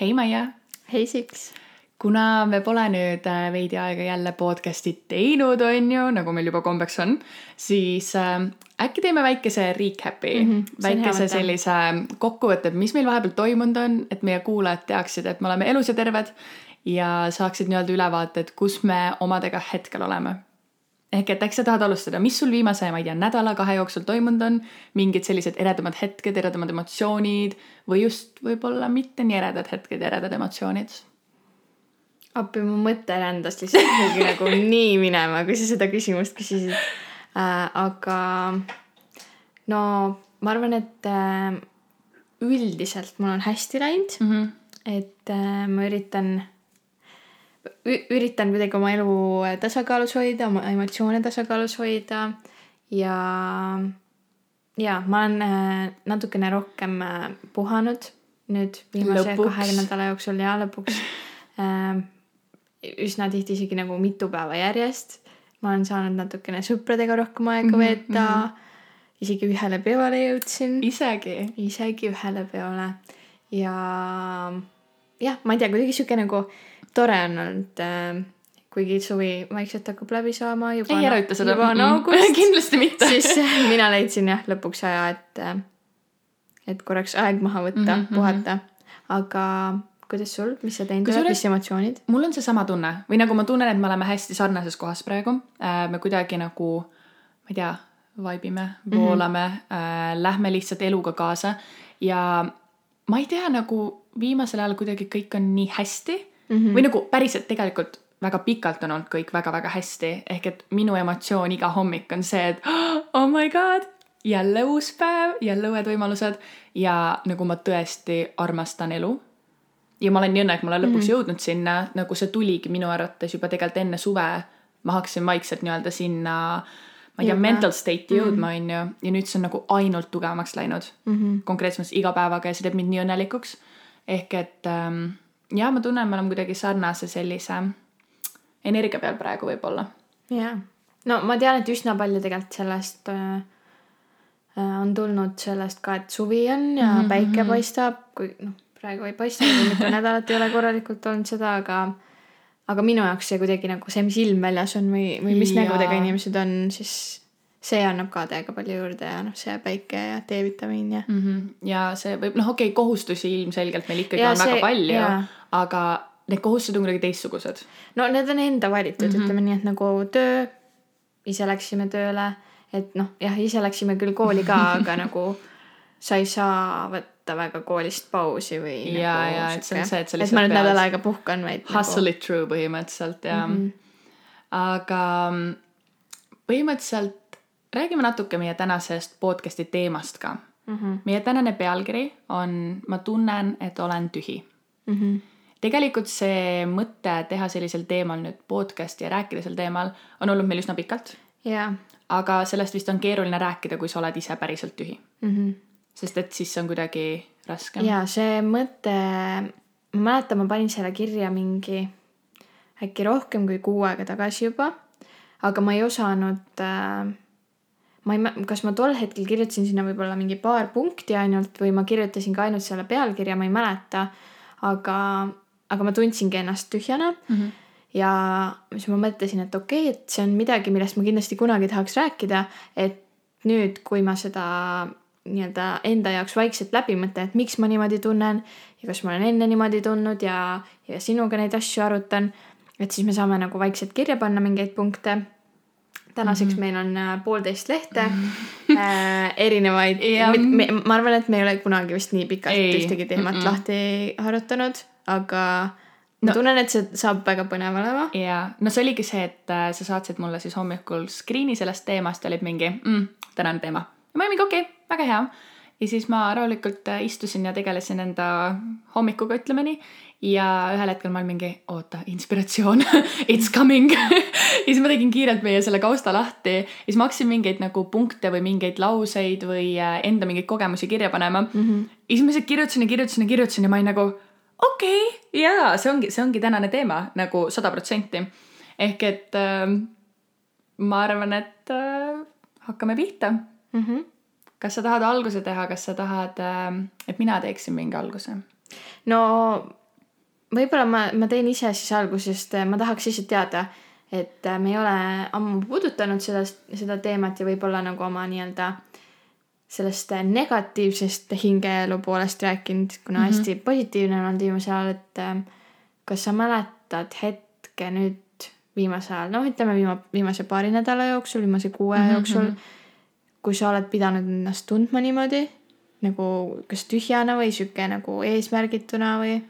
hei Maie, hei Siks. kuna me pole nüüd äh, veidi aega jälle podcast'i teinud, on ju, nagu meil juba kombeks on, siis äh, äkki teeme väikese recap'i mm, hea väikese sellise kokkuvõtte, mis meil vahepeal toimunud on, et meie kuulajad teaksid, et me oleme elus ja terved ja saaksid nii-öelda ülevaate, et kus me omadega hetkel oleme. Ehk et äkki sa tahad alustada, mis sul viimase, ma ei tea, nädala-kahe jooksul toimunud on, mingid sellised eredamad hetked, eredamad emotsioonid või just võib-olla mitte nii eredad hetked eredad emotsioonid appi, mu mõte rändas lihtsalt kuhugi nagu nii minema, kui sa seda küsimust küsisid äh,. aga no ma arvan, et äh, üldiselt mul on hästi läinud mm. -hmm. et äh, ma üritan, üritan kuidagi oma elu tasakaalus hoida, oma emotsioone tasakaalus hoida ja, ja ma olen äh, natukene rohkem äh, puhanud nüüd viimase Lõpuks. kahe nädala jooksul ja lõpuks äh, üsna tihti isegi nagu mitu päeva järjest. ma olen saanud natukene sõpradega rohkem aega Mhm, veeta mm. -hmm. isegi ühele peole jõudsin isegi. isegi ühele peole ja jah, ma ei tea, kuidagi sihuke nagu tore on olnud äh,. kuigi suvi vaikselt hakkab läbi saama juba. ei, ära ütle seda. juba on august, kindlasti mitte. siis äh, mina leidsin jah lõpuks aja, et, et korraks aeg maha võtta mm, Mhm, -hmm. puhata. aga kuidas sul, mis sa teinud oled, mis emotsioonid? mul on seesama tunne või nagu ma tunnen, et me oleme hästi sarnases kohas praegu. me kuidagi nagu, ma ei tea, vibe ime, voolame mm, -hmm. äh, lähme lihtsalt eluga kaasa ja ma ei tea, nagu viimasel ajal kuidagi kõik on nii hästi mm Mhm. -hmm. või nagu päriselt tegelikult väga pikalt on olnud kõik väga-väga hästi, ehk et minu emotsioon iga hommik on see, et oh my god, jälle uus päev, jälle uued võimalused ja nagu ma tõesti armastan elu ja ma olen nii õnne, et ma olen lõpuks mm -hmm. jõudnud sinna, nagu see tuligi minu arvates juba tegelikult enne suve. ma hakkasin vaikselt nii-öelda sinna, ma ei tea, mental state'i jõudma, onju. ja nüüd see on nagu ainult tugevamaks läinud mm. -hmm. konkreetses mõttes iga päevaga ja see teeb mind nii õnnelikuks. ehk et ähm, ja ma tunnen, me oleme kuidagi sarnase sellise energia peal praegu võib-olla. jaa, no ma tean, et üsna palju tegelikult sellest äh, äh, on tulnud sellest ka, et suvi on ja mm Mhm, -hmm. päike paistab, kui noh, praegu ei paista, mitu nädalat ei ole korralikult olnud seda, aga aga minu jaoks see kuidagi nagu see, mis ilm väljas on või, või mis Jaa. nägudega inimesed on, siis see annab ka täiega palju juurde ja noh, see päike ja D-vitamiin ja mm. -hmm. ja see võib, noh, okei okay,, kohustusi ilmselgelt meil ikkagi Ja on väga see- palju jaa., aga need kohustused on kuidagi teistsugused. no need on enda valitud mm, Mhm. -hmm. ütleme nii, et nagu töö, ise läksime tööle, et noh, jah, ise läksime küll kooli ka, aga nagu sa ei saa võtta väga koolist pausi või. Jaa, jaa, et see on see, et sa et lihtsalt ma nüüd nädal aega puhkan, vaid. Hustle it through põhimõtteliselt ja mm. -hmm. aga põhimõtteliselt räägime natuke meie tänasest podcast'i teemast ka mm. Mhm. -hmm. meie tänane pealkiri on Ma tunnen, et olen tühi. mm. -hmm. Tegelikult see mõte teha sellisel teemal nüüd podcast'i ja rääkida sel teemal on olnud meil üsna pikalt, jaa aga sellest vist on keeruline rääkida, kui sa oled ise päriselt tühi, mm. -hmm. sest et siis on kuidagi raskem. ja see mõte, ma mäletan, ma panin selle kirja mingi äkki rohkem kui kuu aega tagasi juba, aga ma ei osanud äh, ma ei kas ma tol hetkel kirjutasin sinna võib-olla mingi paar punkti ainult või ma kirjutasin ka ainult selle pealkirja, ma ei mäleta, aga, aga ma tundsingi ennast tühjana mm. -hmm. ja siis ma mõtlesin, et okei okay,, et see on midagi, millest ma kindlasti kunagi tahaks rääkida, et nüüd, kui ma seda nii-öelda enda jaoks vaikselt läbi mõtlen, et miks ma niimoodi tunnen ja kas ma olen enne niimoodi tundnud ja, ja sinuga neid asju arutan, et siis me saame nagu vaikselt kirja panna mingeid punkte. tänaseks mm -hmm. meil on äh, poolteist lehte äh, erinevaid Ja- ma arvan, et me ei ole kunagi vist nii pikalt Ei. ühtegi teemat mm -mm. lahti harutanud, aga ma No- tunnen, et see saab väga põnev olema. ja no see oligi see, et äh, sa saatsid mulle siis hommikul screen'i sellest teemast ja olid mingi mm,, tänane teema. ja ma olin mingi okei okay,, väga hea. ja siis ma rahulikult äh, istusin ja tegelesin enda hommikuga, ütleme nii. ja ühel hetkel ma olin mingi, oota, inspiratsioon, it's coming. ja siis ma tegin kiirelt meie selle kausta lahti ja siis ma hakkasin mingeid nagu punkte või mingeid lauseid või äh, enda mingeid kogemusi kirja panema mm. -hmm. ja siis ma lihtsalt kirjutasin ja kirjutasin ja kirjutasin ja ma olin nagu okei okay,, jaa, see ongi, see ongi tänane teema nagu sada protsenti. ehk et äh, ma arvan, et äh, hakkame pihta. mm. -hmm. kas sa tahad alguse teha, kas sa tahad äh,, et mina teeksin mingi alguse? no võib-olla ma, ma teen ise siis algusest, ma tahaks lihtsalt teada, et äh, me ei ole ammu puudutanud sellest, seda teemat ja võib-olla nagu oma nii-öelda sellest negatiivsest hingeelu poolest rääkinud, kuna mm -hmm. hästi positiivne on olnud viimasel ajal, et äh, kas sa mäletad hetke nüüd viimasel ajal, noh, ütleme viima-, viimase paari nädala jooksul, viimase kuue mm -hmm. jooksul, kui sa oled pidanud ennast tundma niimoodi nagu kas tühjana või sihuke nagu eesmärgituna või?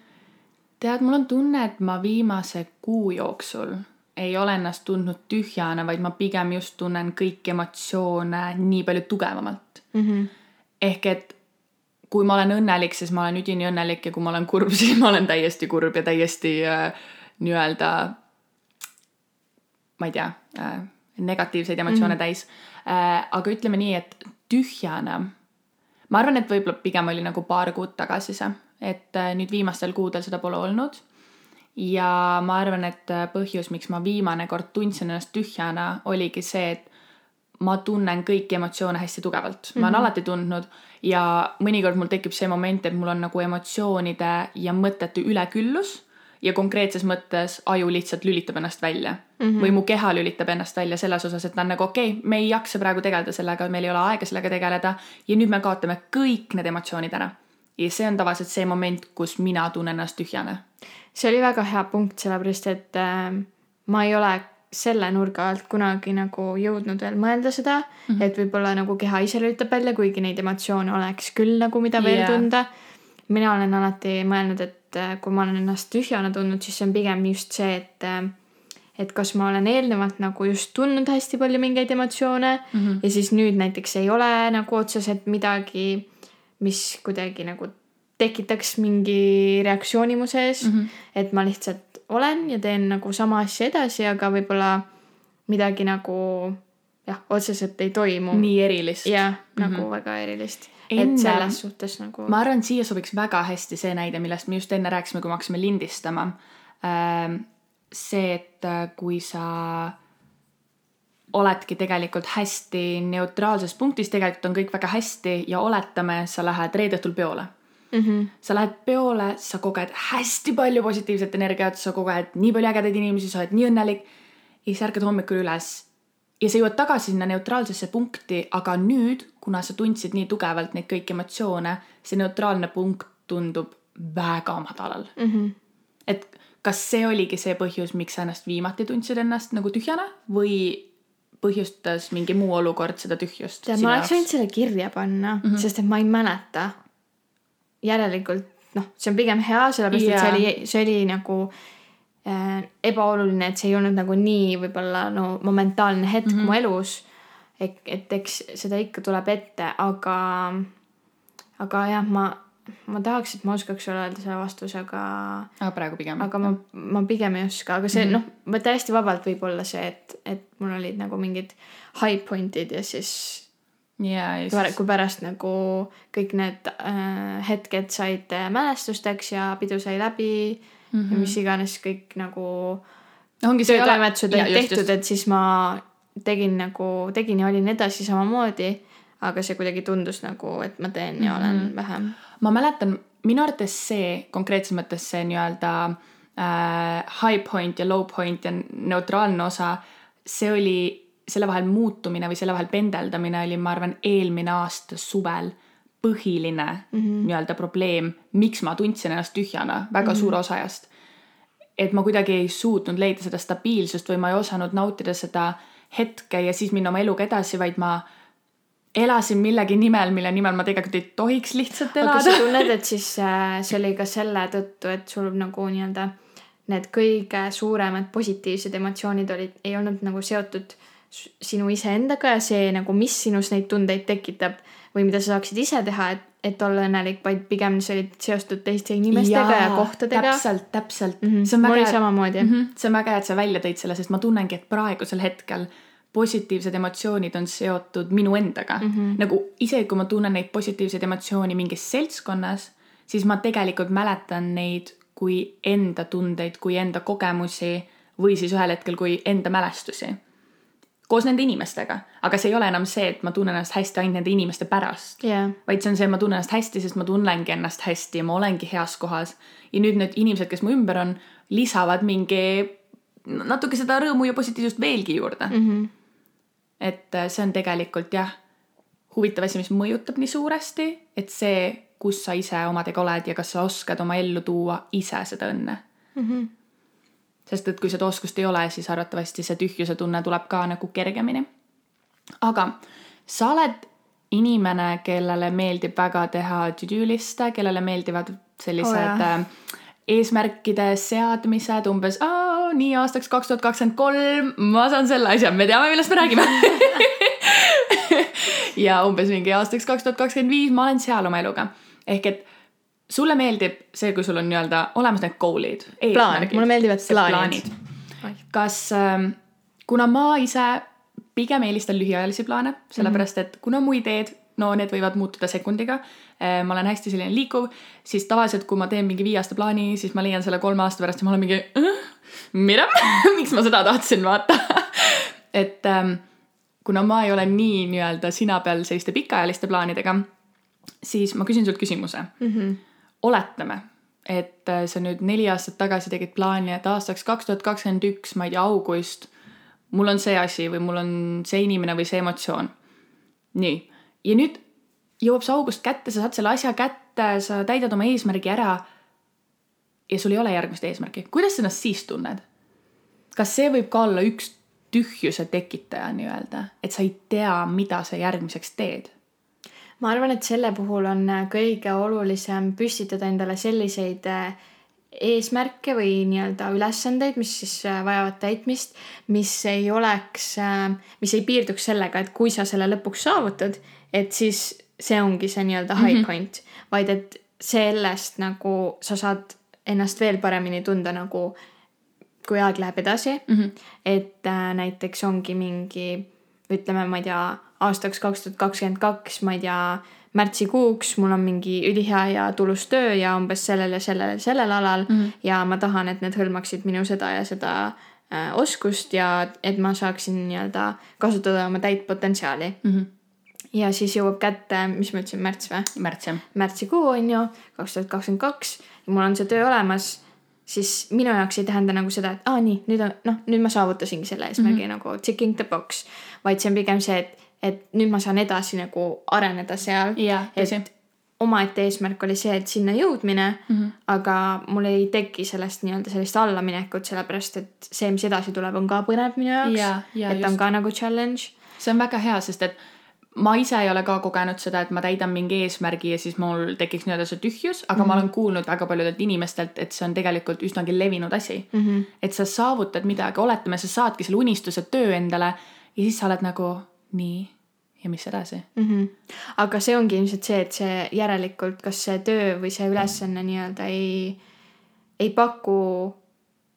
tead, mul on tunne, et ma viimase kuu jooksul ei ole ennast tundnud tühjana, vaid ma pigem just tunnen kõiki emotsioone nii palju tugevamalt mm. -hmm. ehk et kui ma olen õnnelik, siis ma olen üdini õnnelik ja kui ma olen kurb, siis ma olen täiesti kurb ja täiesti äh, nii-öelda, ma ei tea äh,, negatiivseid emotsioone mm -hmm. täis äh,. aga ütleme nii, et tühjana, ma arvan, et võib-olla pigem oli nagu paar kuud tagasi see, et äh, nüüd viimastel kuudel seda pole olnud ja ma arvan, et äh, põhjus, miks ma viimane kord tundsin ennast tühjana, oligi see, et ma tunnen kõiki emotsioone hästi tugevalt mm, -hmm. ma olen mhm. alati tundnud ja mõnikord mul tekib see moment, et mul on nagu emotsioonide ja mõtete üleküllus ja konkreetses mõttes aju lihtsalt lülitab ennast välja mm -hmm. või mu keha lülitab ennast välja selles osas, et ta on nagu okei okay,, me ei jaksa praegu tegeleda sellega, meil ei ole aega sellega tegeleda ja nüüd me kaotame kõik need emotsioonid ära. ja see on tavaliselt see moment, kus mina tunnen ennast tühjana. see oli väga hea punkt, sellepärast et äh, ma ei ole selle nurga alt kunagi nagu jõudnud veel mõelda seda mm, -hmm. et võib-olla nagu keha ise lülitab välja, kuigi neid emotsioone oleks küll nagu, mida veel yeah. tunda. mina olen alati mõelnud, et äh, kui ma olen ennast tühjana tundnud, siis see on pigem just see, et äh, et kas ma olen eelnevalt nagu just tundnud hästi palju mingeid emotsioone mm -hmm. ja siis nüüd näiteks ei ole nagu otseselt midagi, mis kuidagi nagu tekitaks mingi reaktsiooni mu sees mm, -hmm. et ma lihtsalt olen ja teen nagu sama asja edasi, aga võib-olla midagi nagu jah, otseselt ei toimu. nii erilist. jah, nagu mm -hmm. väga erilist. et selles suhtes nagu. ma arvan, et siia sobiks väga hästi see näide, millest me just enne rääkisime, kui me hakkasime lindistama. Ähm, see, et äh, kui sa oledki tegelikult hästi neutraalses punktis, tegelikult on kõik väga hästi ja oletame, sa lähed reede õhtul peole mm. -hmm. sa lähed peole, sa koged hästi palju positiivset energiat, sa koged nii palju ägedaid inimesi, sa oled nii õnnelik. ja siis ärkad hommikul üles ja sa jõuad tagasi sinna neutraalsesse punkti, aga nüüd, kuna sa tundsid nii tugevalt neid kõiki emotsioone, see neutraalne punkt tundub väga madalal mm. -hmm. et kas see oligi see põhjus, miks sa ennast viimati tundsid ennast nagu tühjana või põhjustas mingi muu olukord seda tühjust? tead, ma oleks võinud selle kirja panna mm, -hmm. sest et ma ei mäleta järelikult noh, see on pigem hea, sellepärast yeah. et see oli, see oli nagu äh, ebaoluline, et see ei olnud nagu nii võib-olla no momentaalne hetk mm -hmm. mu elus. et, et eks seda ikka tuleb ette, aga, aga jah, ma, ma tahaks, et ma oskaks sulle öelda selle vastuse, aga. aga praegu pigem. aga ma, ma pigem ei oska, aga see mm -hmm. noh, täiesti vabalt võib olla see, et, et mul olid nagu mingid high point'id ja siis ja just. kui pärast nagu kõik need äh, hetked said äh, mälestusteks ja pidu sai läbi mm -hmm. ja mis iganes kõik nagu ongi töötoimetused olid tehtud, et siis ma tegin nagu, tegin ja olin edasi samamoodi. aga see kuidagi tundus nagu, et ma teen ja olen mm -hmm. vähem. ma mäletan, minu arvates see konkreetses mõttes see nii-öelda äh, high point ja low point ja neutraalne osa, see oli selle vahel muutumine või selle vahel pendeldamine oli, ma arvan, eelmine aasta suvel põhiline mm -hmm. nii-öelda probleem, miks ma tundsin ennast tühjana väga mm -hmm. suure osa ajast. et ma kuidagi ei suutnud leida seda stabiilsust või ma ei osanud nautida seda hetke ja siis minna oma eluga edasi, vaid ma elasin millegi nimel, mille nimel ma tegelikult ei tohiks lihtsalt elada. aga sa tunned, et siis äh, see oli ka selle tõttu, et sul nagu nii-öelda need kõige suuremad positiivsed emotsioonid olid, ei olnud nagu seotud sinu iseendaga ja see nagu, mis sinus neid tundeid tekitab või mida sa saaksid ise teha, et, et olla õnnelik, vaid pigem sa olid seotud teiste inimestega ja, ja kohtadega. täpselt, täpselt mm. -hmm. see on väga hea. samamoodi mm. -hmm. see on väga hea, et sa välja tõid selle, sest ma tunnengi, et praegusel hetkel positiivsed emotsioonid on seotud minu endaga mm. -hmm. nagu isegi kui ma tunnen neid positiivseid emotsioone mingis seltskonnas, siis ma tegelikult mäletan neid kui enda tundeid, kui enda kogemusi või siis ühel hetkel kui enda mälestusi koos nende inimestega, aga see ei ole enam see, et ma tunnen ennast hästi ainult nende inimeste pärast. jaa, vaid see on see, et ma tunnen ennast hästi, sest ma tunnengi ennast hästi ja ma olengi heas kohas. ja nüüd need inimesed, kes mu ümber on, lisavad mingi natuke seda rõõmu ja positiivsust veelgi juurde mm. -hmm. et äh, see on tegelikult jah, huvitav asi, mis mõjutab nii suuresti, et see, kus sa ise omadega oled ja kas sa oskad oma ellu tuua ise seda õnne mm. -hmm. Sest et kui seda oskust ei ole, siis arvatavasti see tühjuse tunne tuleb ka nagu kergemini. aga sa oled inimene, kellele meeldib väga teha to-do liste, kellele meeldivad sellised Oh, äh, eesmärkide seadmised umbes, nii aastaks kaks tuhat kakskümmend kolm ma saan selle asja, me teame, millest me räägime. ja umbes mingi aastaks kaks tuhat kakskümmend viis ma olen seal oma eluga. ehk et sulle meeldib see, kui sul on nii-öelda olemas need goal'id. Plaan. Mulle meeldivad plaanid. kas ähm,, kuna ma ise pigem eelistan lühiajalisi plaane, sellepärast et kuna mu ideed, no need võivad muutuda sekundiga, ma olen hästi selline liikuv, siis tavaliselt, kui ma teen mingi viie aasta plaani, siis ma leian selle kolme aasta pärast ja ma olen mingi, mida, miks ma seda tahtsin vaata. et ähm, kuna ma ei ole nii nii-öelda sina peal selliste pikaajaliste plaanidega, siis ma küsin sult küsimuse mm. -hmm. oletame, et äh, sa nüüd neli aastat tagasi tegid plaani, et aastaks kaks tuhat kakskümmend üks, ma ei tea, august, mul on see asi või mul on see inimene või see emotsioon. nii, ja nüüd jõuab see august kätte, sa saad selle asja kätte, sa täidad oma eesmärgi ära. ja sul ei ole järgmist eesmärki, kuidas sa ennast siis tunned? kas see võib ka olla üks tühjuse tekitaja nii-öelda, et sa ei tea, mida sa järgmiseks teed? Ma arvan, et selle puhul on äh, kõige olulisem püstitada endale selliseid äh, eesmärke või nii-öelda ülesandeid, mis siis äh, vajavad täitmist, mis ei oleks, mis ei piirduks sellega, et kui sa selle lõpuks saavutad, et siis see ongi see nii-öelda high mm -hmm. point, vaid et sellest nagu sa saad ennast veel paremini tunda nagu, kui aeg läheb edasi mm. -hmm. et äh, näiteks ongi mingi, ütleme, ma ei tea, aastaks kaks tuhat kakskümmend kaks, ma ei tea, märtsikuuks mul on mingi ülihea ja tulus töö ja umbes sellel ja sellel, sellel alal mm -hmm. ja ma tahan, et need hõlmaksid minu seda ja seda äh, oskust ja et ma saaksin nii-öelda kasutada oma täit potentsiaali mm. -hmm. ja siis jõuab kätte, mis ma ütlesin, märts või? märts jah. märtsikuu on ju, kaks tuhat kakskümmend kaks ja mul on see töö olemas, siis minu jaoks ei tähenda nagu seda, et aa nii, nüüd on, noh, nüüd ma saavutasingi selle eesmärgi mm -hmm. nagu ticking the box. vaid see on pigem see, et, et nüüd ma saan edasi nagu areneda seal. Et omaette eesmärk oli see, et sinna jõudmine mm, -hmm. aga mul ei teki sellest nii-öelda sellist allaminekut, sellepärast et see, mis edasi tuleb, on ka põnev minu jaoks et just. on ka nagu challenge. see on väga hea, sest et ma ise ei ole ka kogenud seda, et ma täidan mingi eesmärgi ja siis mul tekiks nii-öelda see tühjus, aga mm -hmm. ma olen kuulnud väga paljudelt inimestelt, et see on tegelikult üsnagi levinud asi mm. -hmm. et sa saavutad midagi, oletame, sa saadki selle unistuse töö endale ja siis sa oled nagu nii ja mis edasi mm. -hmm. aga see ongi ilmselt see, et see järelikult, kas see töö või see ülesanne nii-öelda ei, ei paku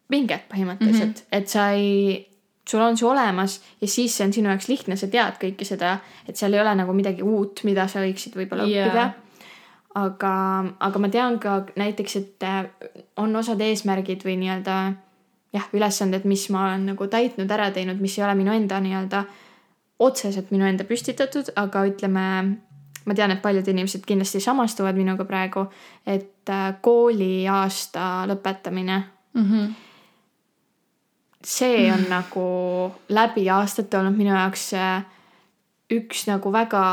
pinget põhimõtteliselt mm, -hmm. et sa ei, sul on see olemas ja siis see on sinu jaoks lihtne, sa tead kõike seda, et seal ei ole nagu midagi uut, mida sa võiksid võib-olla Jaa. õppida aga, aga ma tean ka näiteks, et äh, on osad eesmärgid või nii-öelda jah, ülesanded, mis ma olen nagu täitnud, ära teinud, mis ei ole minu enda nii-öelda otseselt minu enda püstitatud, aga ütleme, ma tean, et paljud inimesed kindlasti samastuvad minuga praegu, et äh, kooliaasta lõpetamine, mm. -hmm. see on nagu läbi aastate olnud minu jaoks äh, üks nagu väga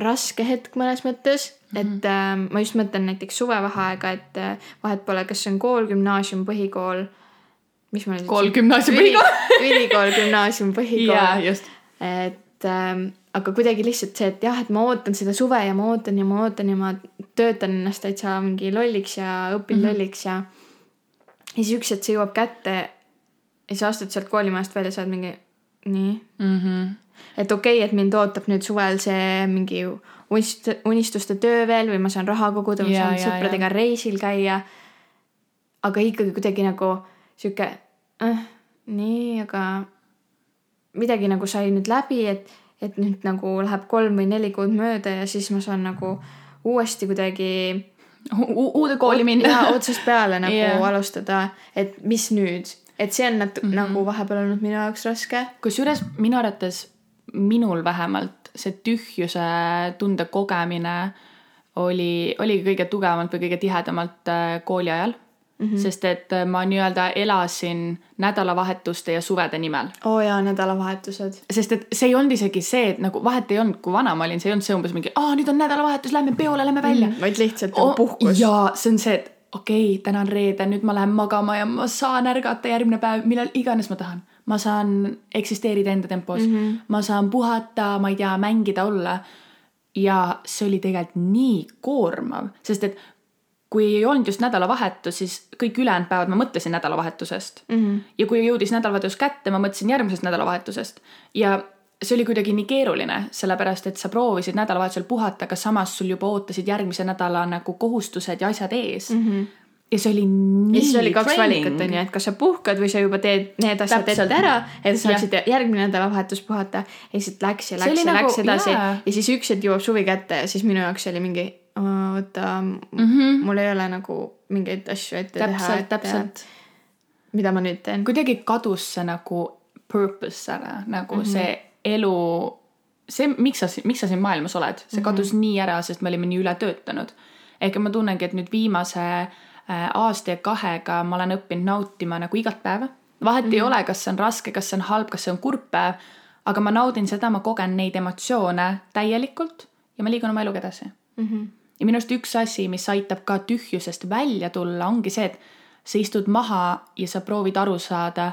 raske hetk mõnes mõttes mm, -hmm. et äh, ma just mõtlen näiteks suvevaheaega, et äh, vahet pole, kas see on kool, gümnaasium, põhikool. mis ma nüüd Kool, gümnaasium, põhikool. ülikool, gümnaasium, põhikool jaa, just. Et ähm, aga kuidagi lihtsalt see, et jah, et ma ootan seda suve ja ma ootan ja ma ootan ja ma töötan ennast täitsa mingi lolliks ja õpin mm -hmm. lolliks ja. ja siis üks hetk see jõuab kätte ja sa astud sealt koolimajast välja, sa oled mingi nii. Mm -hmm. et okei okay,, et mind ootab nüüd suvel see mingi unist-, unistuste töö veel või ma saan raha koguda, ma Jaa, saan jaa, sõpradega reisil käia. aga ikkagi kuidagi nagu sihuke äh,, nii, aga midagi nagu sai nüüd läbi, et, et nüüd nagu läheb kolm või neli kuud mööda ja siis ma saan nagu uuesti kuidagi uude kooli minna. otsast peale nagu yeah. alustada, et mis nüüd. et see on nat- mm -hmm. nagu vahepeal olnud minu jaoks raske. kusjuures minu arvates minul vähemalt see tühjuse tunde kogemine oli, oligi kõige tugevamalt või kõige tihedamalt äh, kooli ajal mm. -hmm. sest et äh, ma nii-öelda elasin nädalavahetuste ja suvede nimel. oo oh jaa, nädalavahetused. sest et see ei olnud isegi see, et nagu vahet ei olnud, kui vana ma olin, see ei olnud see umbes mingi, aa nüüd on nädalavahetus, lähme peole, lähme välja mm. vaid lihtsalt nagu puhkus. jaa, see on see, et okei okay,, täna on reede, nüüd ma lähen magama ja ma saan ärgata järgmine päev, millal iganes ma tahan. ma saan eksisteerida enda tempos mm, -hmm. ma saan puhata, ma ei tea, mängida, olla. ja see oli tegelikult nii koormav, sest et kui ei olnud just nädalavahetus, siis kõik ülejäänud päevad ma mõtlesin nädalavahetusest mm. -hmm. ja kui jõudis nädalavahetus kätte, ma mõtlesin järgmisest nädalavahetusest ja see oli kuidagi nii keeruline, sellepärast et sa proovisid nädalavahetusel puhata, aga samas sul juba ootasid järgmise nädala nagu kohustused ja asjad ees mm. -hmm. ja see oli nii ja siis oli kaks draining. valikut on ju, et kas sa puhkad või sa juba teed need asjad ette ära, et sa saaksid järgmine nädalavahetus puhata. ja lihtsalt läks ja läks ja nagu- läks edasi jaa. ja siis üks hetk jõuab suvi kätte ja siis minu jaoks oli mingi, oota mm, Mhm. -hmm. mul ei ole nagu mingeid asju ette teha, täpselt, täpselt. mida ma nüüd teen. kuidagi kadus see nagu purpose ära, nagu mm -hmm. see elu, see, miks sa, miks sa siin maailmas oled, see kadus mm -hmm. nii ära, sest me olime nii ületöötanud. ehk ma tunnengi, et nüüd viimase äh, aasta ja kahega ma olen õppinud nautima nagu igat päeva. vahet mm -hmm. ei ole, kas see on raske, kas see on halb, kas see on kurb päev, aga ma naudin seda, ma kogen neid emotsioone täielikult ja ma liigun oma eluga edasi Mm -hmm. Ja minu arust üks asi, mis aitab ka tühjusest välja tulla, ongi see, et sa istud maha ja sa proovid aru saada,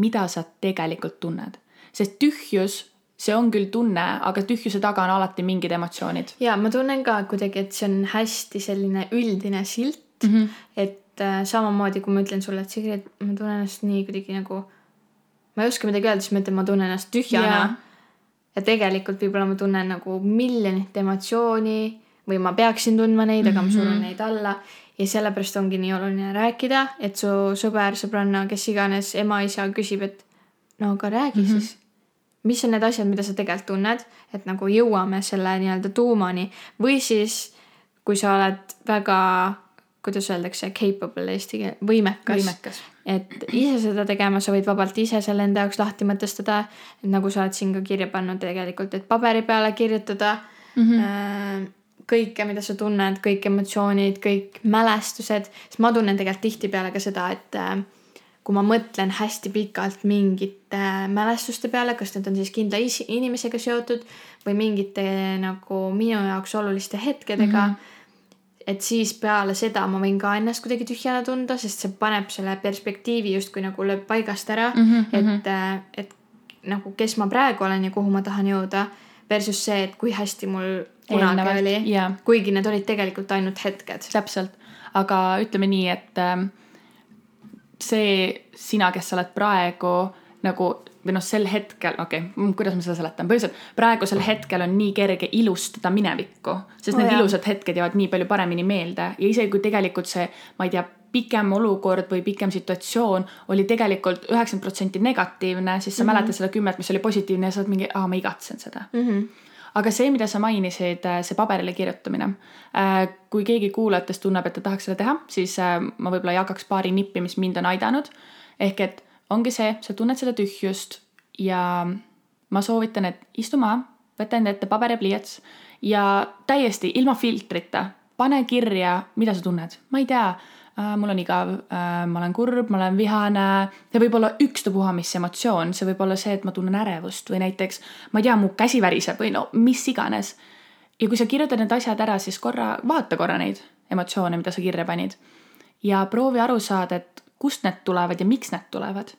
mida sa tegelikult tunned. sest tühjus, see on küll tunne, aga tühjuse taga on alati mingid emotsioonid. ja ma tunnen ka kuidagi, et see on hästi selline üldine silt mm. -hmm. et äh, samamoodi kui ma ütlen sulle, et Sigrid, ma tunnen ennast nii kuidagi nagu, ma ei oska midagi öelda, siis ma ütlen, ma tunnen ennast tühjana yeah.. ja tegelikult võib-olla ma tunnen nagu miljonit emotsiooni või ma peaksin tundma neid, aga ma surun Mhm. neid alla ja sellepärast ongi nii oluline rääkida, et su sõber, sõbranna, kes iganes, ema-isa küsib, et no aga räägi mm -hmm. siis mis on need asjad, mida sa tegelikult tunned, et nagu jõuame selle nii-öelda tuumani või siis kui sa oled väga, kuidas öeldakse, capable eesti keel, võimekas, võimekas. et ise seda tegema, sa võid vabalt ise selle enda jaoks lahti mõtestada, et nagu sa oled siin ka kirja pannud tegelikult, et paberi peale kirjutada mm -hmm. kõike, mida sa tunned, kõik emotsioonid, kõik mälestused, sest ma tunnen tegelikult tihtipeale ka seda, et äh, kui ma mõtlen hästi pikalt mingite mälestuste peale, kas need on siis kindla inimesega seotud või mingite nagu minu jaoks oluliste hetkedega mm. -hmm et siis peale seda ma võin ka ennast kuidagi tühjana tunda, sest see paneb selle perspektiivi justkui nagu lööb paigast ära mm, Mhm, -hmm. et, et nagu kes ma praegu olen ja kuhu ma tahan jõuda versus see, et kui hästi mul kunagi Eelnevalt, oli jaa. kuigi need olid tegelikult ainult hetked. täpselt, aga ütleme nii, et ähm, see sina, kes sa oled praegu nagu või noh, sel hetkel, okei okay,, kuidas ma seda seletan, põhimõtteliselt praegusel hetkel on nii kerge ilustada minevikku, sest Oo, need jaa. ilusad hetked jäävad nii palju paremini meelde ja isegi kui tegelikult see, ma ei tea, pikem olukord või pikem situatsioon oli tegelikult üheksakümmend protsenti negatiivne, siis sa mm -hmm. mäletad seda kümmet, mis oli positiivne ja sa oled mingi, aa, ma igatsen seda Mm -hmm. aga see, mida sa mainisid, see paberile kirjutamine. kui keegi kuulajatest tunneb, et ta tahaks seda teha, siis äh, ma võib-olla jagaks paari nippi, mis mind on aidanud. ehk et ongi see, sa tunned seda tühjust ja ma soovitan, et istu maha, võta enda ette paber ja pliiats ja täiesti ilma filtrita pane kirja, mida sa tunned, ma ei tea äh, mul on igav äh,, ma olen kurb, ma olen vihane, see võib olla ükstapuha mis emotsioon, see võib olla see, et ma tunnen ärevust või näiteks ma ei tea, mu käsi väriseb või no mis iganes. ja kui sa kirjutad need asjad ära, siis korra, vaata korra neid emotsioone, mida sa kirja panid ja proovi aru saada, et kust need tulevad ja miks need tulevad.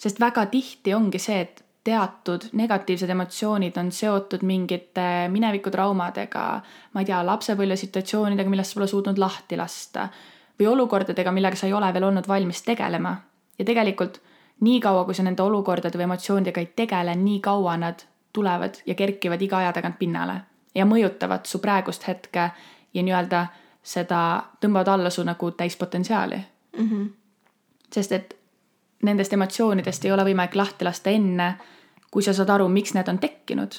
sest väga tihti ongi see, et teatud negatiivsed emotsioonid on seotud mingite minevikutraumadega, ma ei tea, lapsepõlvesituatsioonidega, millest sa pole suutnud lahti lasta või olukordadega, millega sa ei ole veel olnud valmis tegelema. ja tegelikult niikaua, kui sa nende olukordade või emotsioonidega ei tegele, nii kaua nad tulevad ja kerkivad iga aja tagant pinnale ja mõjutavad su praegust hetke ja nii-öelda seda tõmbavad alla su nagu täispotentsiaali Mm -hmm. sest et nendest emotsioonidest ei ole võimalik lahti lasta enne, kui sa saad aru, miks need on tekkinud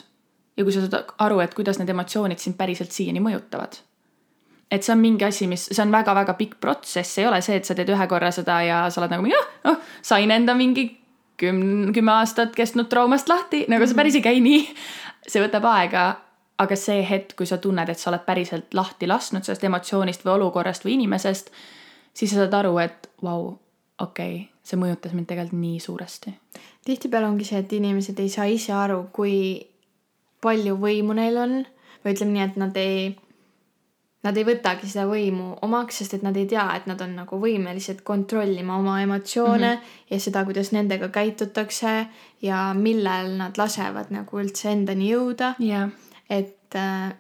ja kui sa saad aru, et kuidas need emotsioonid sind päriselt siiani mõjutavad. Et see on mingi asi, mis, see on väga-väga pikk protsess, ei ole see, et sa teed ühe korra seda ja sa oled nagu jah, noh, sain enda mingi küm-, kümme aastat kestnud traumast lahti, nagu see päris ei käi nii. see võtab aega, aga see hetk, kui sa tunned, et sa oled päriselt lahti lasknud sellest emotsioonist või olukorrast või inimesest, siis sa saad aru, et vau, okei okay,, see mõjutas mind tegelikult nii suuresti. tihtipeale ongi see, et inimesed ei saa ise aru, kui palju võimu neil on või ütleme nii, et nad ei nad ei võtagi seda võimu omaks, sest et nad ei tea, et nad on nagu võimelised kontrollima oma emotsioone mm -hmm. ja seda, kuidas nendega käitutakse ja millal nad lasevad nagu üldse endani jõuda yeah.. et äh,